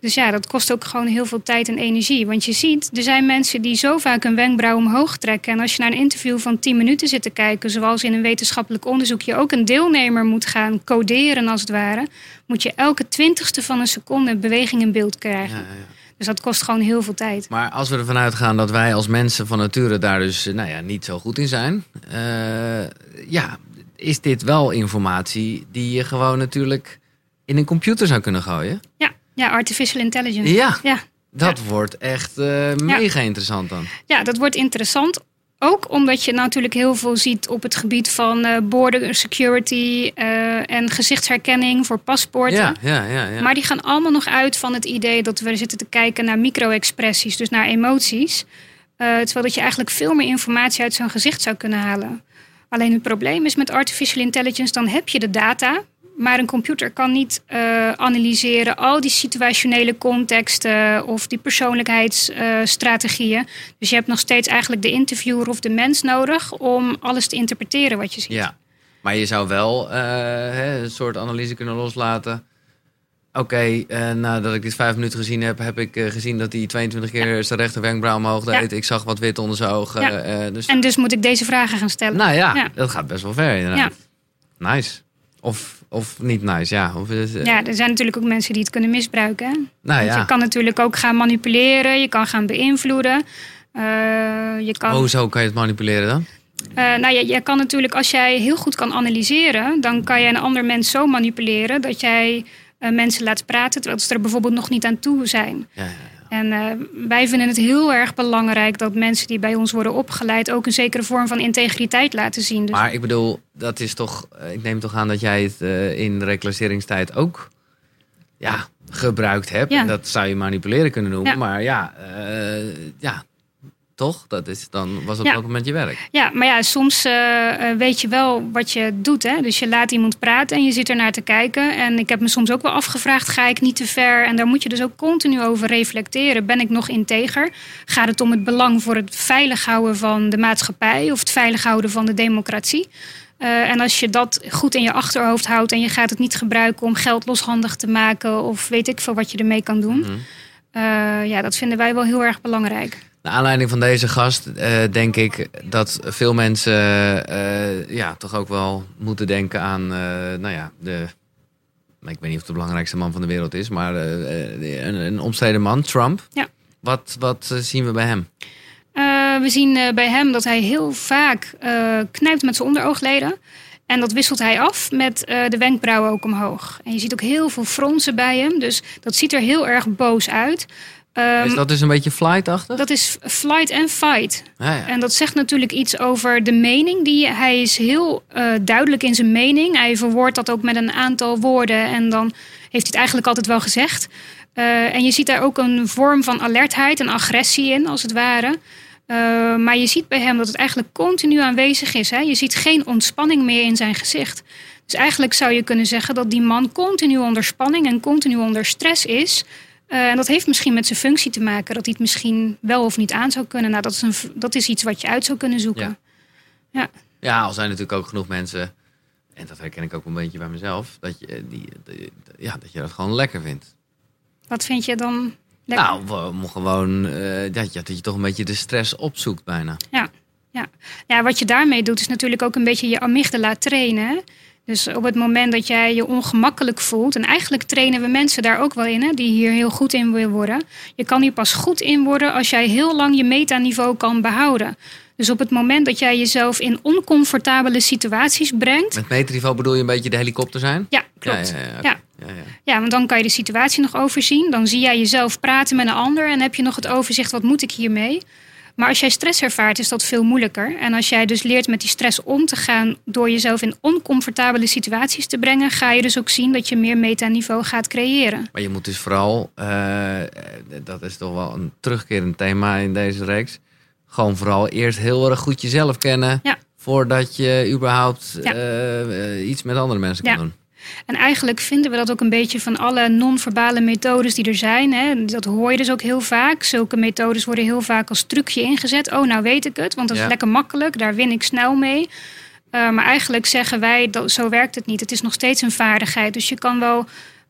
Dus ja, dat kost ook gewoon heel veel tijd en energie. Want je ziet, er zijn mensen die zo vaak een wenkbrauw omhoog trekken. En als je naar een interview van 10 minuten zit te kijken, zoals in een wetenschappelijk onderzoek je ook een deelnemer moet gaan coderen als het ware, moet je elke twintigste van een seconde beweging in beeld krijgen. Dus dat kost gewoon heel veel tijd. Maar als we ervan uitgaan dat wij als mensen van nature daar dus eh, nou ja, niet zo goed in zijn. eh, ja, is dit wel informatie die je gewoon natuurlijk in een computer zou kunnen gooien? Ja, ja artificial intelligence. Ja, ja. dat wordt echt eh, mega interessant dan. Ja, dat wordt interessant. Ook omdat je natuurlijk heel veel ziet op het gebied van eh border security eh, en gezichtsherkenning voor paspoorten. Ja, ja, ja. ja. Maar die gaan allemaal nog uit van het idee dat we zitten te kijken naar micro-expressies, dus naar emoties. Eh, terwijl dat je eigenlijk veel meer informatie uit zo'n gezicht zou kunnen halen. Alleen het probleem is met artificial intelligence, dan heb je de data. Maar een computer kan niet eh, analyseren al die situationele contexten of die persoonlijkheidsstrategieën. dus je hebt nog steeds eigenlijk de interviewer of de mens nodig om alles te interpreteren wat je ziet. Ja, maar je zou wel eh, een soort analyse kunnen loslaten. Oké, eh, nadat ik dit vijf minuten gezien heb, heb ik gezien dat hij 22 keer zijn rechter wenkbrauw omhoog Ja. deed. Ik zag wat wit onder zijn ogen. Ja. dus, En dus moet ik deze vragen gaan stellen. nou ja, ja. dat gaat best wel ver inderdaad. Nice. Of, of niet nice, ja. Of, is, eh, Ja, er zijn natuurlijk ook mensen die het kunnen misbruiken. nou ja, je kan natuurlijk ook gaan manipuleren, je kan gaan beïnvloeden. Eh, je kan, hoezo kan je het manipuleren dan? Eh, nou, je, je kan natuurlijk, als jij heel goed kan analyseren, dan kan je een ander mens zo manipuleren dat jij mensen laat praten terwijl ze er bijvoorbeeld nog niet aan toe zijn. Ja, ja, En eh, wij vinden het heel erg belangrijk dat mensen die bij ons worden opgeleid ook een zekere vorm van integriteit laten zien. Dus Maar ik bedoel, dat is toch. eh, Ik neem toch aan dat jij het eh, in reclasseringstijd ook ja, gebruikt hebt. Ja. En Dat zou je manipuleren kunnen noemen. Ja. Maar ja, ja, toch? Dat is, dan was op Ja. elk moment je werk. Ja, maar ja, soms eh, eh, weet je wel wat je doet. Hè? Dus je laat iemand praten en je zit er naar te kijken. En ik heb me soms ook wel afgevraagd, ga ik niet te ver? En daar moet je dus ook continu over reflecteren. Ben ik nog integer? Gaat het om het belang voor het veilig houden van de maatschappij... of het veilig houden van de democratie? Eh, en als je dat goed in je achterhoofd houdt... en je gaat het niet gebruiken om geld loshandig te maken... of weet ik veel wat je ermee kan doen... Mhm. ja, dat vinden wij wel heel erg belangrijk. Naar aanleiding van deze gast eh, denk ik dat veel mensen eh, ja, toch ook wel moeten denken aan, eh, nou ja, de. Ik weet niet of het de belangrijkste man van de wereld is, maar een, een omstreden man, Trump. Ja. Wat, wat zien we bij hem? We zien bij hem dat hij heel vaak knijpt met zijn onderoogleden. En dat wisselt hij af met de wenkbrauwen ook omhoog. En je ziet ook heel veel fronsen bij hem. Dus dat ziet er heel erg boos uit. Ehm, is dat dus een beetje flight-achtig? dat is flight and fight. Ja. En dat zegt natuurlijk iets over de mening. Die, hij is heel eh, duidelijk in zijn mening. Hij verwoordt dat ook met een aantal woorden. En dan heeft hij het eigenlijk altijd wel gezegd. Eh, en je ziet daar ook een vorm van alertheid en agressie in, als het ware. Eh, maar je ziet bij hem dat het eigenlijk continu aanwezig is. Hè? Je ziet geen ontspanning meer in zijn gezicht. Dus eigenlijk zou je kunnen zeggen dat die man continu onder spanning en continu onder stress is. Eh, en dat heeft misschien met zijn functie te maken. Dat hij het misschien wel of niet aan zou kunnen. Nou, dat is, een, dat is iets wat je uit zou kunnen zoeken. Ja. Ja, al zijn natuurlijk ook genoeg mensen, en dat herken ik ook een beetje bij mezelf, dat je, eh, die, die- ja, dat, je dat gewoon lekker vindt. Wat vind je dan lekker? Nou, gewoon eh, dat, je, dat je toch een beetje de stress opzoekt bijna. Ja, ja. Ja, wat je daarmee doet is natuurlijk ook een beetje je amygdala trainen. Dus op het moment dat jij je ongemakkelijk voelt, en eigenlijk trainen we mensen daar ook wel in, hè, die hier heel goed in willen worden. Je kan hier pas goed in worden als jij heel lang je metaniveau kan behouden. Dus op het moment dat jij jezelf in oncomfortabele situaties brengt, Met meterniveau bedoel je een beetje de helikopter zijn? ja, klopt. Ja, ja, ja, oké. Ja. Ja, ja. Ja, want dan kan je de situatie nog overzien. Dan zie jij jezelf praten met een ander en heb je nog het overzicht, wat moet ik hiermee? Maar als jij stress ervaart, is dat veel moeilijker. En als jij dus leert met die stress om te gaan door jezelf in oncomfortabele situaties te brengen, ga je dus ook zien dat je meer metaniveau gaat creëren. Maar je moet dus vooral, eh, dat is toch wel een terugkerend thema in deze reeks. Gewoon vooral eerst heel erg goed jezelf kennen. Ja. Voordat je überhaupt Ja. eh, eh, iets met andere mensen kan Ja. doen. En eigenlijk vinden we dat ook een beetje van alle non-verbale methodes die er zijn. Hè. Dat hoor je dus ook heel vaak. Zulke methodes worden heel vaak als trucje ingezet. Oh, nou weet ik het, want dat Ja. is lekker makkelijk. Daar win ik snel mee. Uh, maar eigenlijk zeggen wij, dat, zo werkt het niet. Het is nog steeds een vaardigheid. Dus je kan wel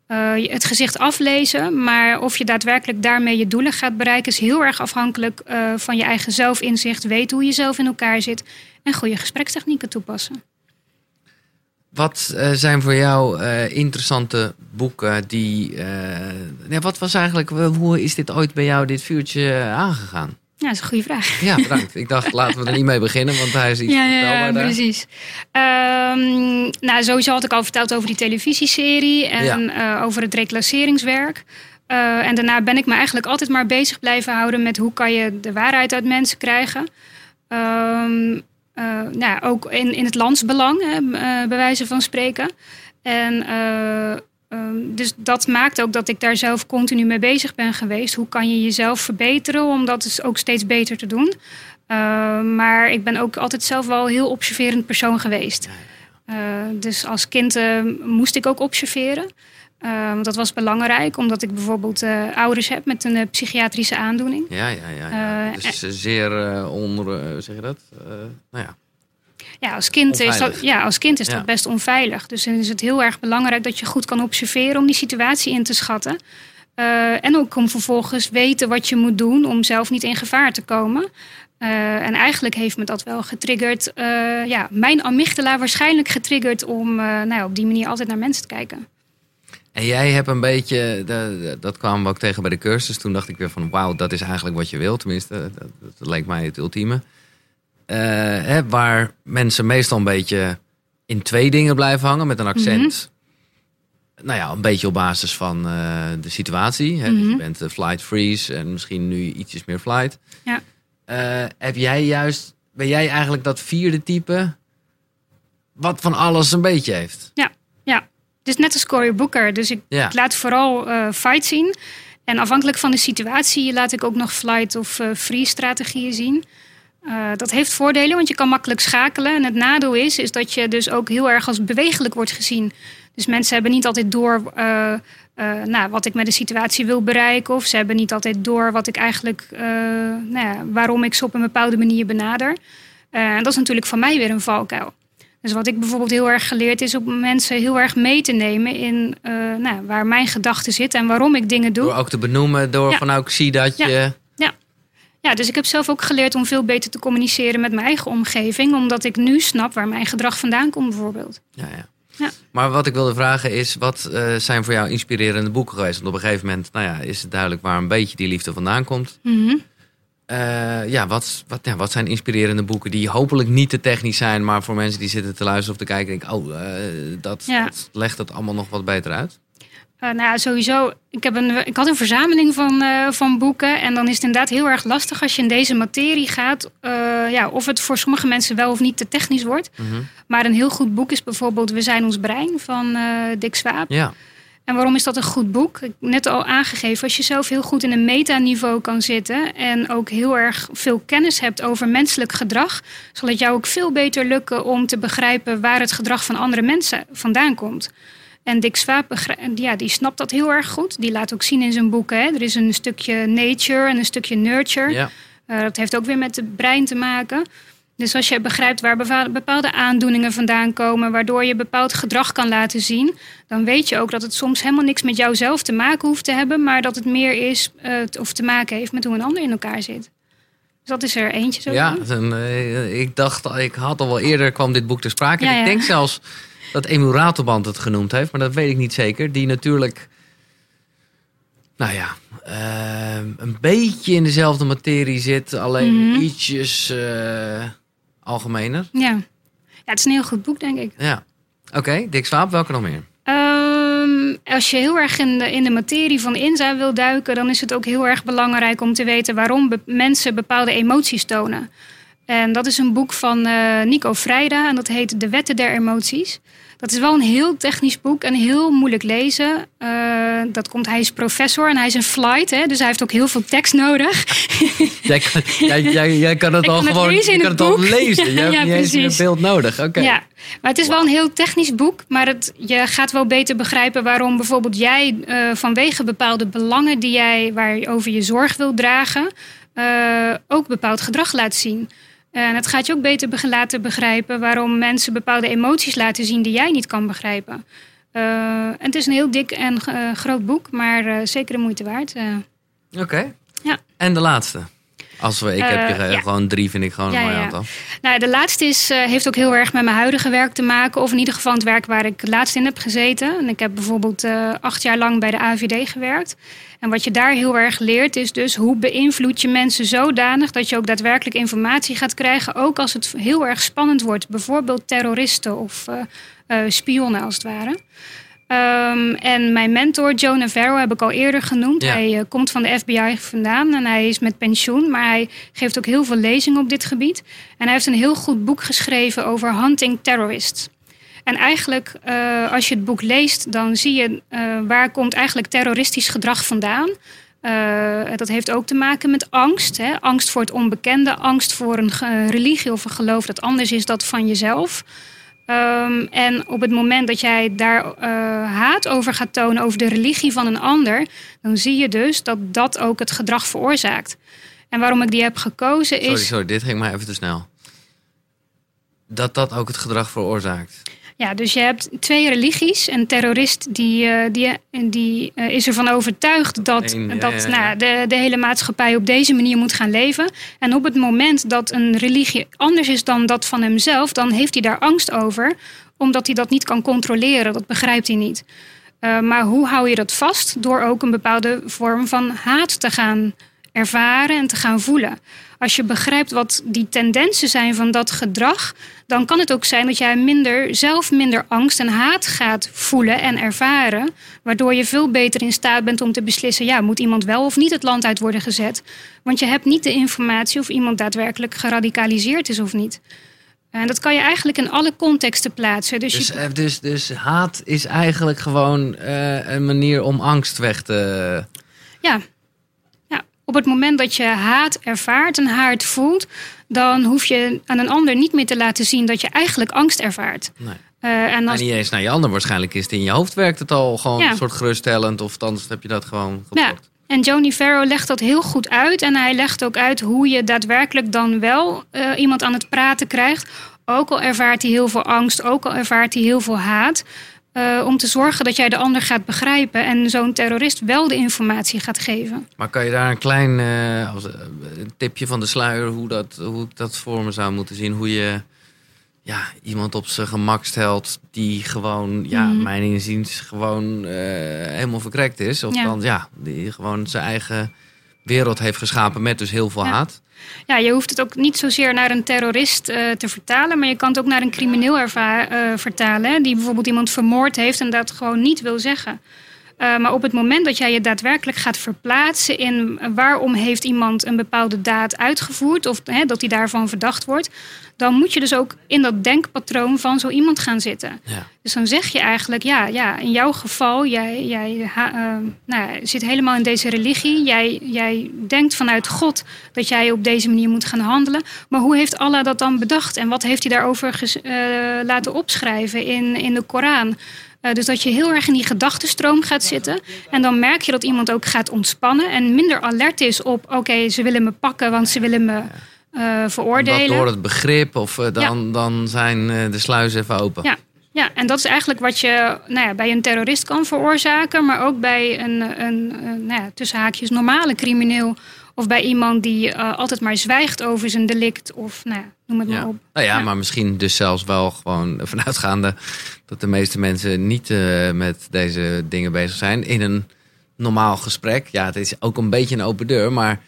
uh, het gezicht aflezen. Maar of je daadwerkelijk daarmee je doelen gaat bereiken... is heel erg afhankelijk uh, van je eigen zelfinzicht. Weet hoe je zelf in elkaar zit. En goede gesprekstechnieken toepassen. Wat uh, zijn voor jou uh, interessante boeken die. Uh, wat was eigenlijk. Hoe is dit ooit bij jou, dit vuurtje aangegaan? Ja, dat is een goede vraag. Ja, bedankt. Ik dacht, laten we er niet mee beginnen, want hij is iets ja, ja, precies. Um, nou, sowieso had ik al verteld over die televisieserie en ja. over het reclasseringswerk. En daarna ben ik me eigenlijk altijd maar bezig blijven houden met hoe kan je de waarheid uit mensen krijgen. Um, uh, nou, ook in, in het landsbelang, hè, uh, bij wijze van spreken. En uh, um, dus dat maakt ook dat ik daar zelf continu mee bezig ben geweest. Hoe kan je jezelf verbeteren om dat dus ook steeds beter te doen? maar ik ben ook altijd zelf wel een heel observerend persoon geweest. dus als kind moest ik ook observeren. Want dat was belangrijk, omdat ik bijvoorbeeld uh, ouders heb met een uh, psychiatrische aandoening. Ja, ja, ja. ja. dus zeer onder, zeg je dat? nou ja. Ja, als kind is dat, ja, als kind is dat Ja. best onveilig. Dus dan is het heel erg belangrijk dat je goed kan observeren om die situatie in te schatten. En ook om vervolgens weten wat je moet doen om zelf niet in gevaar te komen. Uh, en eigenlijk heeft me dat wel getriggerd. Uh, ja, mijn amygdala waarschijnlijk getriggerd om nou ja, op die manier altijd naar mensen te kijken. En jij hebt een beetje, dat kwamen we ook tegen bij de cursus. Toen dacht ik weer van, wauw, dat is eigenlijk wat je wilt. Tenminste, dat, dat leek mij het ultieme. Uh, hè, waar mensen meestal een beetje in twee dingen blijven hangen met een accent. Mm -hmm. Nou ja, een beetje op basis van uh, de situatie. Hè? Mm -hmm. Je bent uh, flight freeze en misschien nu ietsjes meer flight. Ja. Eh, heb jij juist, ben jij eigenlijk dat vierde type wat van alles een beetje heeft? Ja. Dus net als Cory Booker. Dus ik, Ja. ik laat vooral uh, fight zien. En afhankelijk van de situatie laat ik ook nog flight of uh, freeze strategieën zien. Uh, dat heeft voordelen, want je kan makkelijk schakelen. En het nadeel is, is dat je dus ook heel erg als bewegelijk wordt gezien. Dus mensen hebben niet altijd door uh, uh, nou, wat ik met de situatie wil bereiken. Of ze hebben niet altijd door wat ik eigenlijk, nou ja, waarom ik ze op een bepaalde manier benader. En dat is natuurlijk van mij weer een valkuil. Dus wat ik bijvoorbeeld heel erg geleerd is om mensen heel erg mee te nemen in uh, nou, waar mijn gedachten zitten en waarom ik dingen doe. Door ook te benoemen, door Ja. van nou, ik zie dat Ja. je... Ja, dus ik heb zelf ook geleerd om veel beter te communiceren met mijn eigen omgeving, omdat ik nu snap waar mijn gedrag vandaan komt, bijvoorbeeld. Ja, ja. Ja. Maar wat ik wilde vragen is, wat eh, zijn voor jou inspirerende boeken geweest? Want op een gegeven moment nou ja, is het duidelijk waar een beetje die liefde vandaan komt. Mhm. Eh, ja, wat, wat, ja, wat zijn inspirerende boeken die hopelijk niet te technisch zijn, maar voor mensen die zitten te luisteren of te kijken, denk oh, eh, dat, Ja. dat legt het allemaal nog wat beter uit. Uh, nou ja, sowieso. Ik, heb een, ik had een verzameling van, van boeken. En dan is het inderdaad heel erg lastig als je in deze materie gaat. Ja, of het voor sommige mensen wel of niet te technisch wordt. Mhm. Maar een heel goed boek is bijvoorbeeld We zijn ons brein van Dick Swaap. Ja, En waarom is dat een goed boek? Net al aangegeven, als je zelf heel goed in een metaniveau kan zitten en ook heel erg veel kennis hebt over menselijk gedrag, zal het jou ook veel beter lukken om te begrijpen waar het gedrag van andere mensen vandaan komt. En Dick Swaap, ja, die snapt dat heel erg goed. Die laat ook zien in zijn boeken. Hè. Er is een stukje nature en een stukje nurture. ja. Uh, dat heeft ook weer met het brein te maken. Dus als je begrijpt waar bepaalde aandoeningen vandaan komen, waardoor je bepaald gedrag kan laten zien, dan weet je ook dat het soms helemaal niks met jouzelf te maken hoeft te hebben, maar dat het meer is uh, t- of te maken heeft met hoe een ander in elkaar zit. dat is er eentje zo. Ja, dan, eh, ik dacht, ik had al wel eerder kwam dit boek ter sprake. Ja, Ik denk zelfs dat Ratelband het genoemd heeft, maar dat weet ik niet zeker. Die natuurlijk, nou ja, eh, een beetje in dezelfde materie zit, alleen Mhm. ietsjes eh, algemener. Ja. ja, het is een heel goed boek, denk ik. Ja. Oké, Dick Swaap, welke nog meer? Ehm, als je heel erg in de, in de materie van Inza wil duiken, dan is het ook heel erg belangrijk om te weten waarom be- mensen bepaalde emoties tonen. En dat is een boek van eh, Nico Vrijda en dat heet De Wetten der Emoties. Dat is wel een heel technisch boek en heel moeilijk lezen. Eh, dat komt, hij is professor en hij is een flight, hè, dus hij heeft ook heel veel tekst nodig. Jij kan, jij, jij, jij kan het Ik al kan gewoon lezen je kan het het al boek. lezen. Je hebt Ja, niet eens een beeld nodig. Oké. Ja, maar het is wel een heel technisch boek. Maar het, je gaat wel beter begrijpen waarom bijvoorbeeld jij eh, vanwege bepaalde belangen die jij waarover je zorg wil dragen, eh, ook bepaald gedrag laat zien. En het gaat je ook beter laten begrijpen waarom mensen bepaalde emoties laten zien die jij niet kan begrijpen. En het is een heel dik en eh, groot boek, maar eh, zeker de moeite waard. Oké. Ja. En de laatste? Als we, ik heb Eh, je ge- ja. gewoon drie, vind ik gewoon een mooi aantal. Nou, de laatste is, eh, heeft ook heel erg met mijn huidige werk te maken. Of in ieder geval het werk waar ik laatst in heb gezeten. En ik heb bijvoorbeeld eh, acht jaar lang bij de AVD gewerkt. En wat je daar heel erg leert is dus hoe beïnvloed je mensen zodanig... dat je ook daadwerkelijk informatie gaat krijgen. Ook als het heel erg spannend wordt. Bijvoorbeeld terroristen of spionnen als het ware. Ehm, en mijn mentor, Joe Navarro, heb ik al eerder genoemd. Ja. Hij eh, komt van de FBI vandaan en hij is met pensioen. Maar hij geeft ook heel veel lezingen op dit gebied. En hij heeft een heel goed boek geschreven over hunting terrorists. En eigenlijk, eh, als je het boek leest, dan zie je eh, waar komt eigenlijk terroristisch gedrag vandaan. Dat heeft ook te maken met angst. Hè? Angst voor het onbekende, angst voor een religie of een geloof dat anders is dan van jezelf. Ehm, en op het moment dat jij daar eh, haat over gaat tonen over de religie van een ander, dan zie je dus dat dat ook het gedrag veroorzaakt. En waarom ik die heb gekozen is. Sorry, sorry, dit ging maar even te snel. Dat dat ook het gedrag veroorzaakt. Ja, dus je hebt twee religies. Een terrorist die, eh, die, die eh, is ervan overtuigd dat, Eén, ja, dat ja, ja. Nou, de, de hele maatschappij op deze manier moet gaan leven. En op het moment dat een religie anders is dan dat van hemzelf, dan heeft hij daar angst over, omdat hij dat niet kan controleren. Dat begrijpt hij niet. Eh, maar hoe hou je dat vast? Door ook een bepaalde vorm van haat te gaan ervaren en te gaan voelen. Als je begrijpt wat die tendensen zijn van dat gedrag, dan kan het ook zijn dat jij minder, zelf minder angst en haat gaat voelen en ervaren. Waardoor je veel beter in staat bent om te beslissen: ja, moet iemand wel of niet het land uit worden gezet? Want je hebt niet de informatie of iemand daadwerkelijk geradicaliseerd is of niet. En dat kan je eigenlijk in alle contexten plaatsen. Dus, Dus, je, eh, dus, dus haat is eigenlijk gewoon eh, een manier om angst weg te... Ja. Op het moment dat je haat ervaart en haat voelt, dan hoef je aan een ander niet meer te laten zien dat je eigenlijk angst ervaart. Nee. Eh, en En als, niet eens naar je ander. Waarschijnlijk is het in je hoofd werkt het al gewoon Ja. een soort geruststellend. Of anders heb je dat gewoon ja, en Joni Farrow legt dat heel goed uit. En hij legt ook uit hoe je daadwerkelijk dan wel eh, iemand aan het praten krijgt. Ook al ervaart hij heel veel angst, ook al ervaart hij heel veel haat. Eh, om te zorgen dat jij de ander gaat begrijpen en zo'n terrorist wel de informatie gaat geven. Maar kan je daar een klein eh, eh, tipje van de sluier hoe, dat, hoe ik dat voor me zou moeten zien? Hoe je ja, iemand op zijn gemak stelt die gewoon, ja, Mhm. mijn inziens, gewoon helemaal verkrekt is. Of Ja. dan, ja, die gewoon zijn eigen wereld heeft geschapen met dus heel veel Ja. haat. Ja, je hoeft het ook niet zozeer naar een terrorist eh, te vertalen, maar je kan het ook naar een crimineel erva- eh, vertalen. hè, Die bijvoorbeeld iemand vermoord heeft en dat gewoon niet wil zeggen. Eh, maar op het moment dat jij je daadwerkelijk gaat verplaatsen in waarom heeft iemand een bepaalde daad uitgevoerd of hè, dat hij daarvan verdacht wordt, dan moet je dus ook in dat denkpatroon van zo iemand gaan zitten. Ja. Dus dan zeg je eigenlijk, ja, ja in jouw geval, jij, jij ha- eh, nou, zit helemaal in deze religie. Jij, jij denkt vanuit God dat jij op deze manier moet gaan handelen. Maar hoe heeft Allah dat dan bedacht? En wat heeft hij daarover ges- eh, laten opschrijven in, in de Koran? Eh, dus dat je heel erg in die gedachtenstroom gaat zitten. En dan merk je dat iemand ook gaat ontspannen en minder alert is op: oké, ze willen me pakken, want ze willen me eh, Omdat veroordelen. door het begrip of eh, dan, dan zijn de sluizen even open. Ja, ja, en dat is eigenlijk wat je nou ja, bij een terrorist kan veroorzaken, maar ook bij een, een, een nou ja, tussen haakjes normale crimineel. Of bij iemand die eh, altijd maar zwijgt over zijn delict. Of nou ja, noem het Ja. maar op. Nou ja, Ja. maar misschien dus zelfs wel gewoon vanuitgaande dat de meeste mensen niet eh, met deze dingen bezig zijn. In een normaal gesprek. Ja, het is ook een beetje een open deur, maar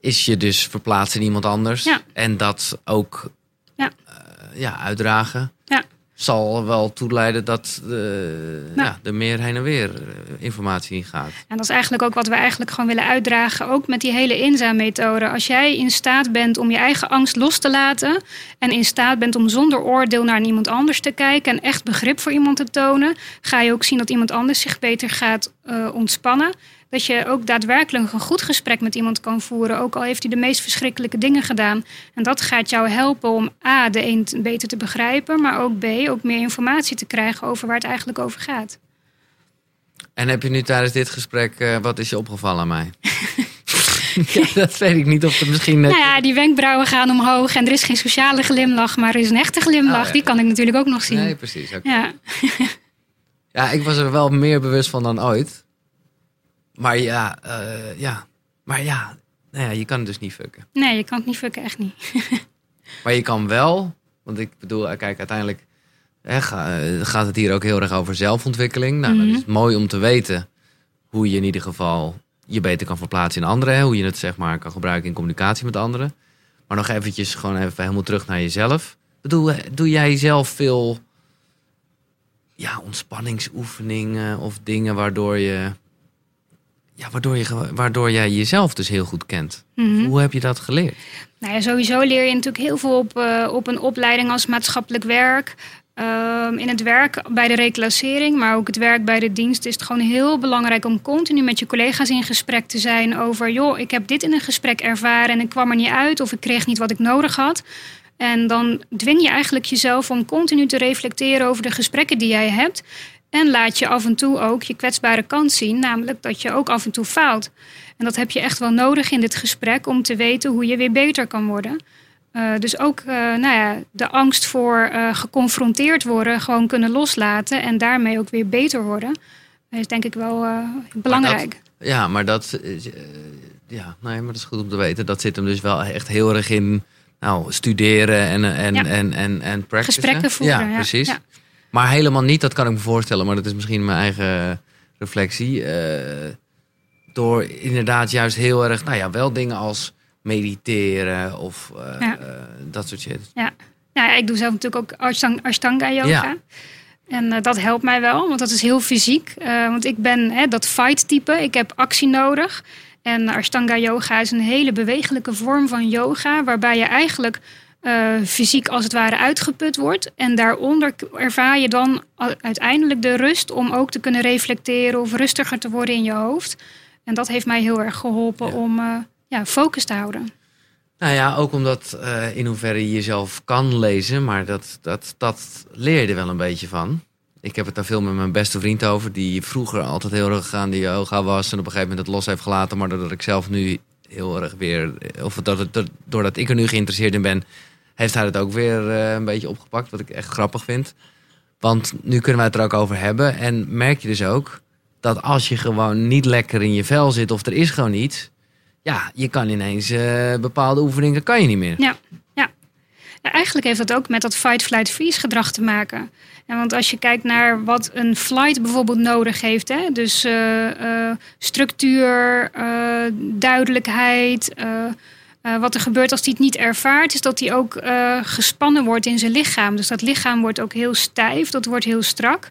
is je dus verplaatsen in iemand anders. Ja. En dat ook Ja. eh, ja, uitdragen. Ja. Zal wel toeleiden dat eh, Ja. ja, er meer heen en weer eh, informatie in gaat. En dat is eigenlijk ook wat we eigenlijk gewoon willen uitdragen, ook met die hele inzaammethode. Als jij in staat bent om je eigen angst los te laten en in staat bent om zonder oordeel naar iemand anders te kijken en echt begrip voor iemand te tonen, ga je ook zien dat iemand anders zich beter gaat eh, ontspannen. Dat je ook daadwerkelijk een goed gesprek met iemand kan voeren, ook al heeft hij de meest verschrikkelijke dingen gedaan. En dat gaat jou helpen om A, de een te- beter te begrijpen, maar ook B, ook meer informatie te krijgen over waar het eigenlijk over gaat. En heb je nu tijdens dit gesprek, eh, wat is je opgevallen aan mij? ja, dat weet ik niet of het misschien... net- Nou ja, die wenkbrauwen gaan omhoog en er is geen sociale glimlach, maar er is een echte glimlach. Oh, ja. Die kan ik natuurlijk ook nog zien. Nee, precies. Ja. Ja, ik was er wel meer bewust van dan ooit. Maar ja, eh, ja. Maar ja, nou ja, je kan het dus niet fucken. Nee, je kan het niet fucken, echt niet. Maar je kan wel, want ik bedoel, eh, kijk, uiteindelijk hè, eh, gaat het hier ook heel erg over zelfontwikkeling. Nou, dan is het mooi om te weten hoe je in ieder geval je beter kan verplaatsen in anderen. Hè, hoe je het zeg maar kan gebruiken in communicatie met anderen. Maar nog eventjes gewoon even helemaal terug naar jezelf. Bedoel, doe jij zelf veel ja, ontspanningsoefeningen of dingen waardoor je... Ja, waardoor, je, waardoor jij jezelf dus heel goed kent. Mhm. Hoe heb je dat geleerd? Nou ja, sowieso leer je natuurlijk heel veel op, eh, op een opleiding als maatschappelijk werk. Ehm, in het werk bij de reclassering, maar ook het werk bij de dienst is het gewoon heel belangrijk om continu met je collega's in gesprek te zijn over, joh, ik heb dit in een gesprek ervaren en ik kwam er niet uit of ik kreeg niet wat ik nodig had. En dan dwing je eigenlijk jezelf om continu te reflecteren over de gesprekken die jij hebt. En laat je af en toe ook je kwetsbare kant zien, namelijk dat je ook af en toe faalt. En dat heb je echt wel nodig in dit gesprek om te weten hoe je weer beter kan worden. Eh, dus ook eh, nou ja, de angst voor eh, geconfronteerd worden, gewoon kunnen loslaten en daarmee ook weer beter worden, is denk ik wel belangrijk. Ja, maar dat, eh, eh, ja, nee, maar dat is goed om te weten. Dat zit hem dus wel echt heel erg in nou, studeren en, en, Ja. en, en, en practicen. Gesprekken voeren, Ja, ja. precies. Ja. Maar helemaal niet, dat kan ik me voorstellen. Maar dat is misschien mijn eigen reflectie. eh, door inderdaad juist heel erg, nou ja, wel dingen als mediteren of eh, Ja. eh, dat soort shit. Ja. Nou ja, ik doe zelf natuurlijk ook Ashtang- Ashtanga yoga. Ja. En dat helpt mij wel, want dat is heel fysiek. Want ik ben hè, dat fight-type. Ik heb actie nodig. En Ashtanga yoga is een hele bewegelijke vorm van yoga, waarbij je eigenlijk eh, fysiek als het ware uitgeput wordt. En daaronder ervaar je dan uiteindelijk de rust om ook te kunnen reflecteren of rustiger te worden in je hoofd. En dat heeft mij heel erg geholpen Ja. om eh, ja, focus te houden. Nou ja, ook omdat eh, in hoeverre je jezelf kan lezen, maar dat, dat, dat leer je er wel een beetje van. Ik heb het daar veel met mijn beste vriend over, die vroeger altijd heel erg aan die yoga was en op een gegeven moment het los heeft gelaten, maar doordat ik zelf nu heel erg weer, of dat het, dat- doordat ik er nu geïnteresseerd in ben, heeft hij het ook weer eh, een beetje opgepakt, wat ik echt grappig vind. Want nu kunnen wij het er ook over hebben en merk je dus ook dat als je gewoon niet lekker in je vel zit of er is gewoon iets, ja, je kan ineens eh, bepaalde oefeningen kan je niet meer. Ja, ja. Ja, Eigenlijk heeft dat ook met dat fight-flight-freeze gedrag te maken. En want als je kijkt naar wat een flight bijvoorbeeld nodig heeft, hè, dus eh, structuur, duidelijkheid, eh, wat er gebeurt als hij het niet ervaart, is dat hij ook eh, gespannen wordt in zijn lichaam. Dus dat lichaam wordt ook heel stijf, dat wordt heel strak.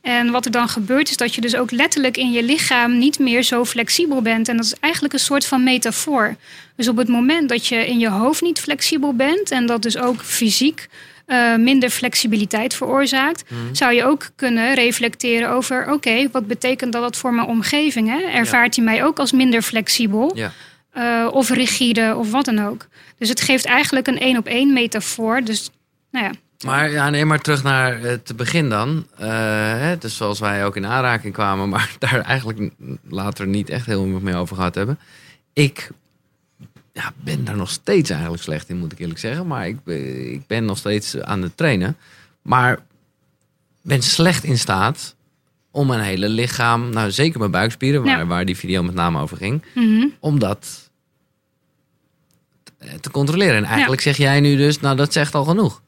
En wat er dan gebeurt, is dat je dus ook letterlijk in je lichaam niet meer zo flexibel bent. En dat is eigenlijk een soort van metafoor. Dus op het moment dat je in je hoofd niet flexibel bent en dat dus ook fysiek eh, minder flexibiliteit veroorzaakt, zou je ook kunnen reflecteren over: oké, wat betekent dat dat voor mijn omgeving? Hè? Ervaart hij mij ook als minder flexibel? Ja. Eh, of rigide of wat dan ook. Dus het geeft eigenlijk een één op één metafoor. Dus nou ja, Maar, ja, nee, maar terug naar het begin dan. Eh, hè, dus zoals wij ook in aanraking kwamen, maar daar eigenlijk later niet echt heel veel mee over gehad hebben. Ik ja, ben daar nog steeds eigenlijk slecht in, moet ik eerlijk zeggen. Maar ik, ben- ik ben nog steeds aan het trainen. Maar ben slecht in staat om mijn hele lichaam, nou zeker mijn buikspieren, waar, Ja. waar die video met name over ging, mhm. om dat eh, te controleren. En eigenlijk zeg jij nu dus, nou dat zegt al genoeg.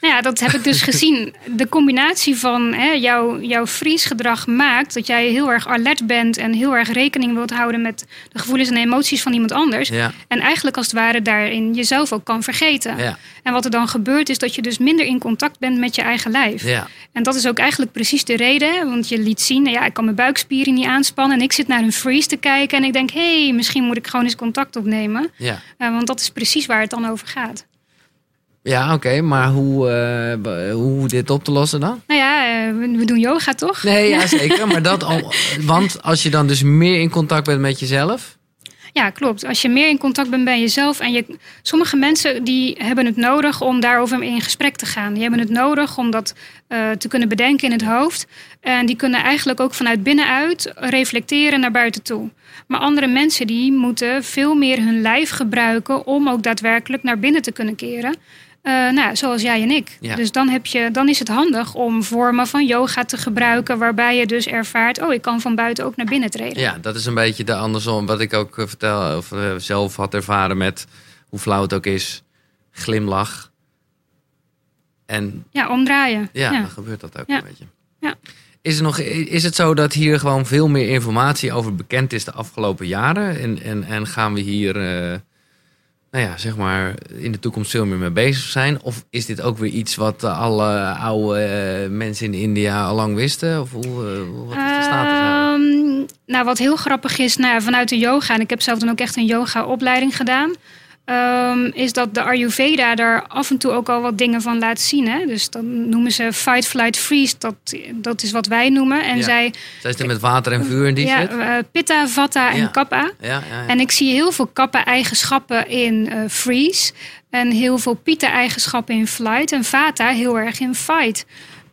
Nou ja, dat heb ik dus gezien. De combinatie van hè, jouw, jouw vriesgedrag maakt dat jij heel erg alert bent en heel erg rekening wilt houden met de gevoelens en emoties van iemand anders. Ja. En eigenlijk als het ware daarin jezelf ook kan vergeten. Ja. En wat er dan gebeurt is dat je dus minder in contact bent met je eigen lijf. Ja. En dat is ook eigenlijk precies de reden. Want je liet zien, nou ja, ik kan mijn buikspieren niet aanspannen. En ik zit naar een freeze te kijken. En ik denk, hé, hey, misschien moet ik gewoon eens contact opnemen. Ja, Eh, want dat is precies waar het dan over gaat. Ja oké, maar hoe, eh, hoe dit op te lossen dan? Nou ja, eh, we doen yoga toch? Nee, ja, zeker. Maar dat al, want als je dan dus meer in contact bent met jezelf. Ja, klopt. Als je meer in contact bent bij jezelf. En je, sommige mensen die hebben het nodig om daarover in gesprek te gaan. Die hebben het nodig om dat eh, te kunnen bedenken in het hoofd. En die kunnen eigenlijk ook vanuit binnenuit reflecteren naar buiten toe. Maar andere mensen die moeten veel meer hun lijf gebruiken om ook daadwerkelijk naar binnen te kunnen keren. Eh, nou, zoals jij en ik. Ja. Dus dan, heb je, dan is het handig om vormen van yoga te gebruiken, waarbij je dus ervaart: oh, ik kan van buiten ook naar binnen treden. Ja, dat is een beetje de andersom. Wat ik ook eh, vertel, of eh, zelf had ervaren met hoe flauw het ook is. Glimlach. En Ja, omdraaien. ja, ja. dan gebeurt dat ook Ja. een beetje. Ja. Is, er nog, is het zo dat hier gewoon veel meer informatie over bekend is de afgelopen jaren? En, en, en gaan we hier, nou ja, zeg maar, in de toekomst veel meer mee bezig zijn? Of is dit ook weer iets wat eh, alle oude eh, mensen in India al lang wisten? Of hoe, hoe- wat is de status eigenlijk? Ehm, nou, wat heel grappig is, nou, vanuit de yoga, en ik heb zelf dan ook echt een yoga-opleiding gedaan, ehm, is dat de Ayurveda daar af en toe ook al wat dingen van laat zien. Hè? Dus dan noemen ze fight, flight, freeze, dat, dat is wat wij noemen. En Ja. zij, Zij is er met water en vuur en die ja, eh, pitta, vata en kappa. Ja, ja, ja. En ik zie heel veel kappa-eigenschappen in eh, freeze. En heel veel pitta-eigenschappen in flight. En vata heel erg in fight.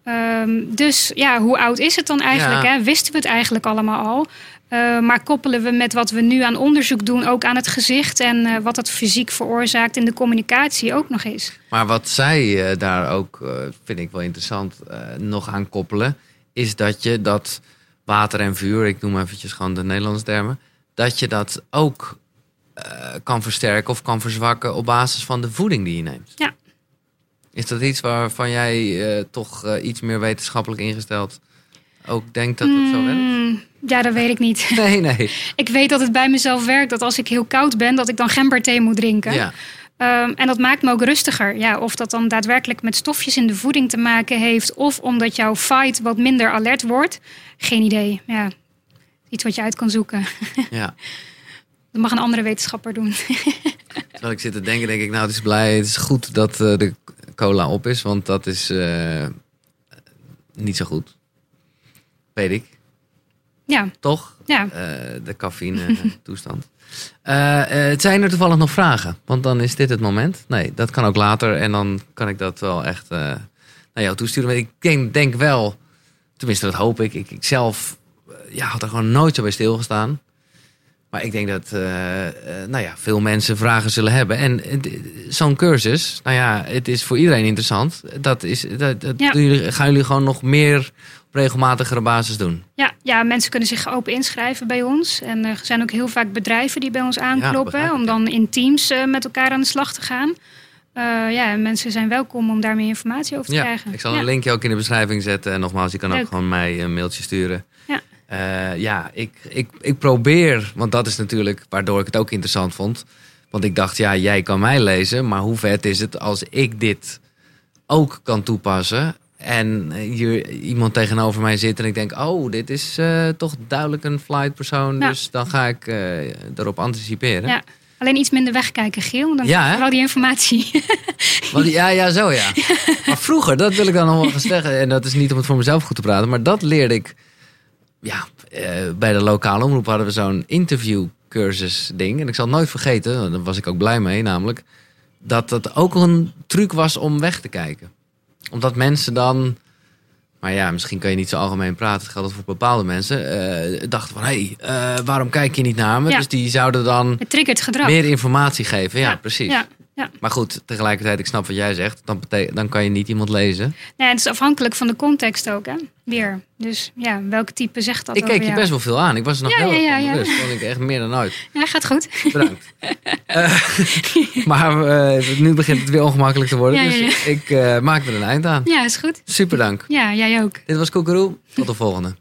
Ehm, dus ja, hoe oud is het dan eigenlijk? Hè? Wisten we het eigenlijk allemaal al? Eh, maar koppelen we met wat we nu aan onderzoek doen ook aan het gezicht en eh, wat het fysiek veroorzaakt in de communicatie ook nog eens? Maar wat zij eh, daar ook, vind ik wel interessant, nog aan koppelen, is dat je dat water en vuur, ik noem eventjes gewoon de Nederlandse termen, dat je dat ook kan versterken of kan verzwakken op basis van de voeding die je neemt. Ja. Is dat iets waarvan jij toch iets meer wetenschappelijk ingesteld ook denkt dat het zo werkt? Hmm, ja, dat weet ik niet. Nee, nee. ik weet dat het bij mezelf werkt dat als ik heel koud ben, dat ik dan gemberthee moet drinken. Ja. Ehm, en dat maakt me ook rustiger. Ja, of dat dan daadwerkelijk met stofjes in de voeding te maken heeft, of omdat jouw fight wat minder alert wordt, geen idee. Ja, iets wat je uit kan zoeken. ja. Dat mag een andere wetenschapper doen. Terwijl ik zit te denken, denk ik, nou, het is blij, het is goed dat eh, de cola op is, want dat is eh, niet zo goed. Weet ik, ja, toch? ja. Eh, de cafeïne toestand. Eh, eh, zijn er toevallig nog vragen? Want dan is dit het moment. Nee, dat kan ook later en dan kan ik dat wel echt naar jou toesturen. Maar ik denk, denk wel, tenminste dat hoop ik, ik, ik zelf ja, had er gewoon nooit zo bij stilgestaan. Maar ik denk dat nou ja, veel mensen vragen zullen hebben. En zo'n cursus, nou ja, het is voor iedereen interessant. Dat is, dat, dat Ja. doen jullie, gaan jullie gewoon nog meer regelmatigere basis doen. Ja, ja, mensen kunnen zich open inschrijven bij ons. En er zijn ook heel vaak bedrijven die bij ons aankloppen om dan in teams eh, met elkaar aan de slag te gaan. Eh, ja, en mensen zijn welkom om daar meer informatie over te Ja, krijgen. ik zal Ja. een linkje ook in de beschrijving zetten. En nogmaals, je kan ook gewoon mij een mailtje sturen. Ja. Eh, ja, ik, ik, ik probeer, want dat is natuurlijk waardoor ik het ook interessant vond. Want ik dacht, ja, jij kan mij lezen, maar hoe vet is het als ik dit ook kan toepassen? En hier iemand tegenover mij zit en ik denk, oh, dit is eh, toch duidelijk een flight persoon. Ja. Dus dan ga ik eh erop anticiperen. Ja. Alleen iets minder wegkijken, Giel. Dan Ja, vooral die informatie. Want, ja, ja, zo ja. Maar vroeger, dat wil ik dan nog wel gaan zeggen. En dat is niet om het voor mezelf goed te praten. Maar dat leerde ik. Ja, eh, bij de lokale omroep hadden we zo'n interviewcursus ding. En ik zal het nooit vergeten, daar was ik ook blij mee namelijk. Dat dat ook een truc was om weg te kijken. Omdat mensen dan. Maar ja, misschien kan je niet zo algemeen praten. Het geldt voor bepaalde mensen. eh, dachten van, hé, hey, eh, waarom kijk je niet naar me? Ja. Dus die zouden dan Het triggert gedrag. meer informatie geven. Ja, precies. Ja. Ja. Maar goed, tegelijkertijd, ik snap wat jij zegt. Dan, dan kan je niet iemand lezen. Nee, het is afhankelijk van de context ook, hè? Weer. Dus ja, welke type zegt dat ik keek je jou? best wel veel aan. Ik was er nog Ja, heel ja, ja, ik echt meer dan ooit. Ja, gaat goed. Bedankt. Eh, maar eh, nu begint het weer ongemakkelijk te worden. Ja, Dus ik eh, maak er een eind aan. Ja, is goed. Super dank. Ja, jij ook. Dit was Koekeroe. Tot de volgende.